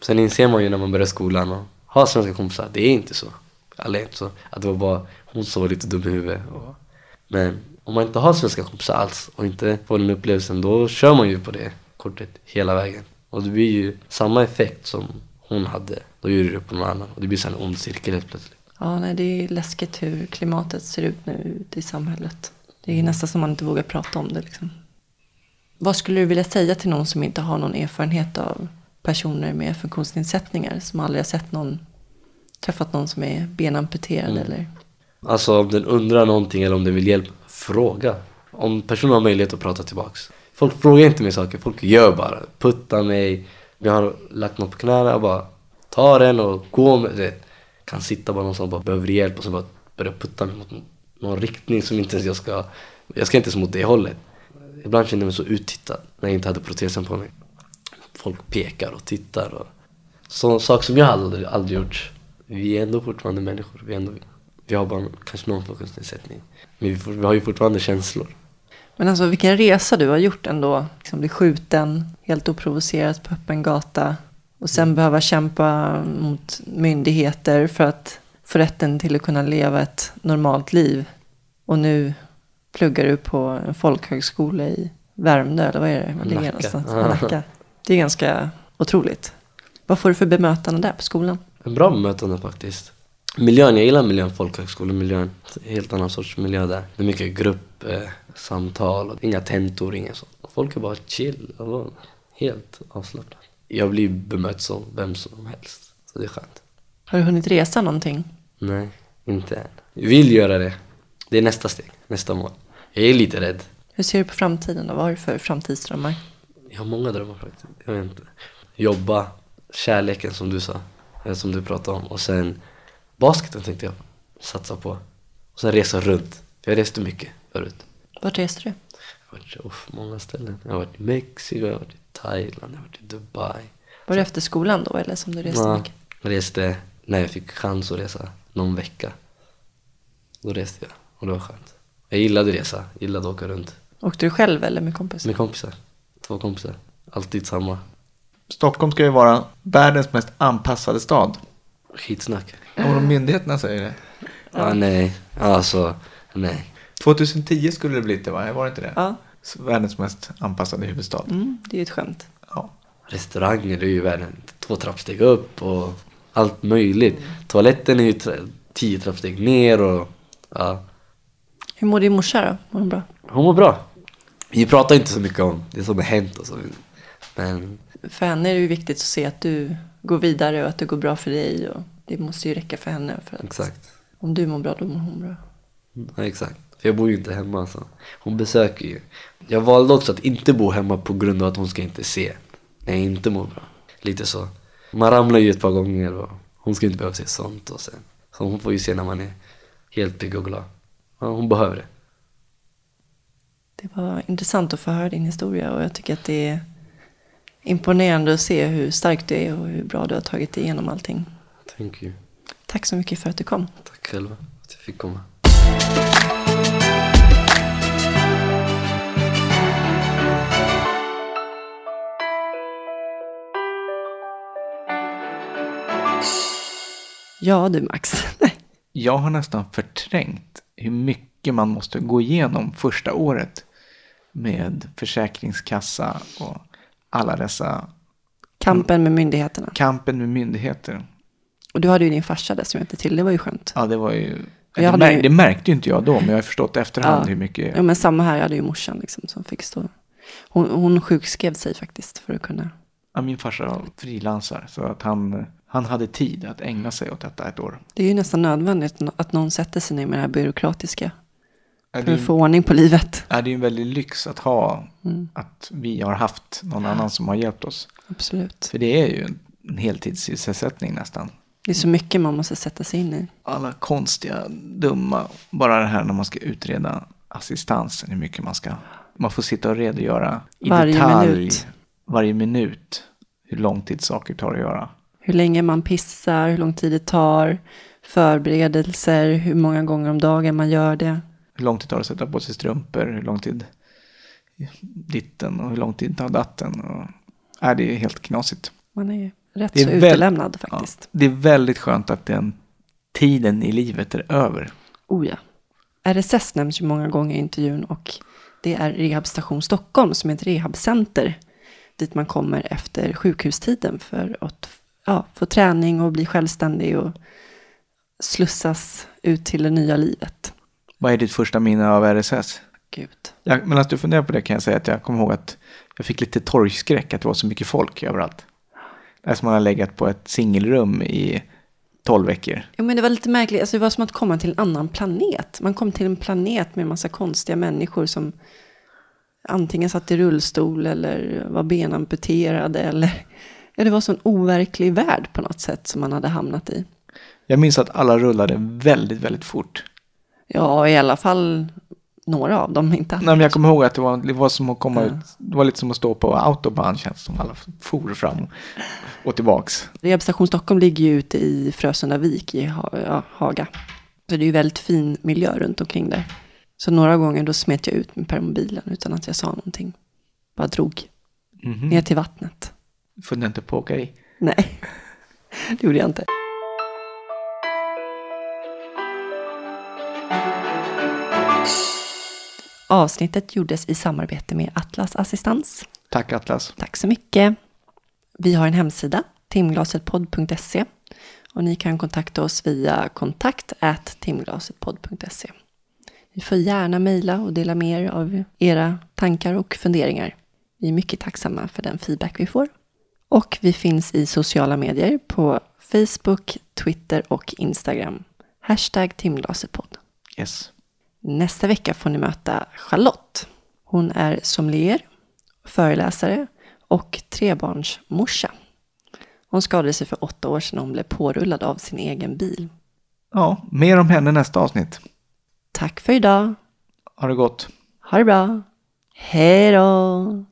Sen inser man ju när man börjar skolan och har svenska kompisar, det är inte så. Alla är inte så. Att det var bara hon som var lite dum i huvudet. Och, men om man inte har svenska kompisar alls och inte får den upplevelsen, då kör man ju på det kortet hela vägen. Och det blir ju samma effekt som hon hade. Då gör du det på någon annan. Och det blir så en ond cirkel helt plötsligt. Ja, nej, det är läskigt hur klimatet ser ut nu ute i samhället. Det är nästan som man inte vågar prata om det. Liksom. Vad skulle du vilja säga till någon som inte har någon erfarenhet av personer med funktionsnedsättningar? Som aldrig har sett någon, träffat någon som är benamputerad Mm. eller? Alltså om den undrar någonting eller om den vill hjälp, fråga. Om personen har möjlighet att prata tillbaks. Folk frågar inte mig saker, folk gör bara. Puttar mig, jag har lagt något på knäna och bara tar den och går med det. Kan sitta bara någonstans och bara behöver hjälp och så bara börjar putta mig mot någon riktning som inte ens jag ska, jag ska inte ens mot det hållet. Ibland kände jag mig så uttittad när jag inte hade protesen på mig. Folk pekar och tittar och sån sak som jag aldrig, aldrig gjort. Vi är ändå fortfarande människor. Vi, är ändå, vi har bara kanske någon funktionsnedsättning. Men vi, får, vi har ju fortfarande känslor. Men alltså vilken resa du har gjort ändå. Liksom bli skjuten helt oprovocerat på öppen gata. Och sen behöva kämpa mot myndigheter för att få rätten till att kunna leva ett normalt liv. Och nu pluggar du på en folkhögskola i Värmdö, eller vad är det? Var ligger Nacka. någonstans? Nacka. Det är ganska otroligt. Vad får du för bemötande där på skolan? En bra bemötande faktiskt. Miljön, jag gillar miljön, folkhögskolemiljön. Helt annan sorts miljö där. Det är mycket grupp, eh, inga tentor, inga sånt. Folk är bara chill, helt avslappnade. Jag blir bemött som vem som helst, så det är skönt. Har du hunnit resa någonting? Nej, inte än. Jag vill göra det. Det är nästa steg, nästa mål. Jag är lite rädd. Hur ser du på framtiden då? Vad har du för framtidsdrömmar? Jag har många drömmar faktiskt. Jag vet inte. Jobba, kärleken som du sa, eller som du pratade om. Och sen basketen tänkte jag satsa på. Och sen resa runt. Jag reste mycket förut. Vart reste du? Jag har varit på många ställen. Jag har varit i Mexiko, jag har varit i Thailand, jag har varit i Dubai. Var det efter skolan då eller som du reste Ja, mycket? jag reste när jag fick chans att resa någon vecka. Då reste jag och det var skönt. Jag gillade resa, gillade att åka runt. Åkte du själv eller med kompisar? Med kompisar. Två kompisar. Alltid samma. Stockholm ska ju vara världens mest anpassade stad. Skitsnack. Om myndigheterna säger det. Ja, nej. Alltså, nej. 2010 skulle det bli det va? Var det inte det? Ja, Världens mest anpassade huvudstad. mm, det är ju ett skämt. Ja. Restauranger, är ju världen. Två trappsteg upp och allt möjligt. Toaletten är ju tra- tio trappsteg ner och ja. Hur mår din morsa då? Mår hon bra? Hon mår bra. Vi pratar inte så mycket om det som har hänt och så. Men För henne är det ju viktigt att se att du går vidare och att det går bra för dig. Och det måste ju räcka för henne. För att exakt. Om du mår bra, då mår hon bra. Ja, exakt. För jag bor ju inte hemma så. Hon besöker ju. Jag valde också att inte bo hemma på grund av att hon ska inte se när jag inte mår bra. Lite så. Man ramlar ju ett par gånger och hon ska inte behöva se sånt och sen. Så hon får ju se när man är helt pigg och glad. Ja, hon behöver det. Det var intressant att få höra din historia och jag tycker att det är imponerande att se hur stark du är och hur bra du har tagit dig igenom allting. Thank you. Tack så mycket för att du kom. Tack själva att jag fick komma. Ja du Max. Jag har nästan förträngt hur mycket man måste gå igenom första året med försäkringskassa och alla dessa Kampen med myndigheterna. kampen med myndigheter. Och du hade ju din farsa där som hjälpte till. Det var ju skönt. Ja, det var ju... Det, mär, ju- det märkte ju inte jag då, men jag har förstått efterhand Ja. hur mycket... Ja men samma här. Jag hade ju morsan liksom som fick stå. Hon, hon sjukskrev sig faktiskt för att kunna. Ja, min farsa frilansar, så att han, han hade tid att ägna sig åt detta ett år. Det är ju nästan nödvändigt att någon sätter sig ner med det här byråkratiska. För är att få ordning på livet. ja, det är ju en väldig lyx att ha, Mm, att vi har haft någon annan som har hjälpt oss. absolut. För det är ju en, en heltidssysselsättning nästan. Det är så mycket man måste sätta sig in i. alla konstiga, dumma, bara det här när man ska utreda assistansen, hur mycket man ska, man får sitta och redogöra i Varje detalj, minut. varje minut, hur lång tid saker tar att göra. Hur länge man pissar, hur lång tid det tar, förberedelser, hur många gånger om dagen man gör det. Hur lång tid tar det att sätta på sig strumpor, hur lång tid ditten och hur lång tid tar datten. Och, äh, det är helt knasigt. Man är rätt Det är så utelämnad Ja, faktiskt. det är väldigt skönt att den tiden i livet är över. Oh ja. RSS nämns ju många gånger i intervjun och det är Rehabstation Stockholm som är ett rehabcenter dit man kommer efter sjukhustiden för att ja, få träning och bli självständig och slussas ut till det nya livet. Vad är ditt första minne av RSS? Gud. Ja, men att du funderar på det kan jag säga att jag kommer ihåg att jag fick lite torgskräck att det var så mycket folk överallt. Det är som man har legat på ett singelrum i tolv veckor. Jo, men det var lite märkligt. Alltså, det var som att komma till en annan planet. Man kom till en planet med en massa konstiga människor som antingen satt i rullstol eller var benamputerade. Eller, ja, det var så en overklig värld på något sätt som man hade hamnat i. Jag minns att alla rullade väldigt, väldigt fort. Ja, i alla fall några av dem, inte alla. Nej, men jag kommer ihåg att det var, det var som att komma Ja. ut, det var lite som att stå på autobahn känns som. Alla for fram och tillbaks. Rehabstation Stockholm ligger ju ute i Frösundavik i Haga. Så det är ju väldigt fin miljö runt omkring där. Så några gånger då smet jag ut med permobilen utan att jag sa någonting. Bara drog Mhm. ner till vattnet. Funderar inte på åka i. Nej, det gjorde jag inte. Avsnittet gjordes i samarbete med Atlas Assistans. Tack Atlas. Tack så mycket. Vi har en hemsida, timglasetpodd.se och ni kan kontakta oss via kontakt timglasetpodd.se. Ni får gärna mejla och dela med er av era tankar och funderingar. Vi är mycket tacksamma för den feedback vi får. Och vi finns i sociala medier på Facebook, Twitter och Instagram. Hashtag timglasetpodd. Yes. Nästa vecka får ni möta Charlotte. Hon är sommelier, föreläsare och trebarnsmorsa. Hon skadade sig för åtta år sedan hon blev pårullad av sin egen bil. Ja, mer om henne nästa avsnitt. Tack för idag. Ha det gott. Ha det bra. Hej då.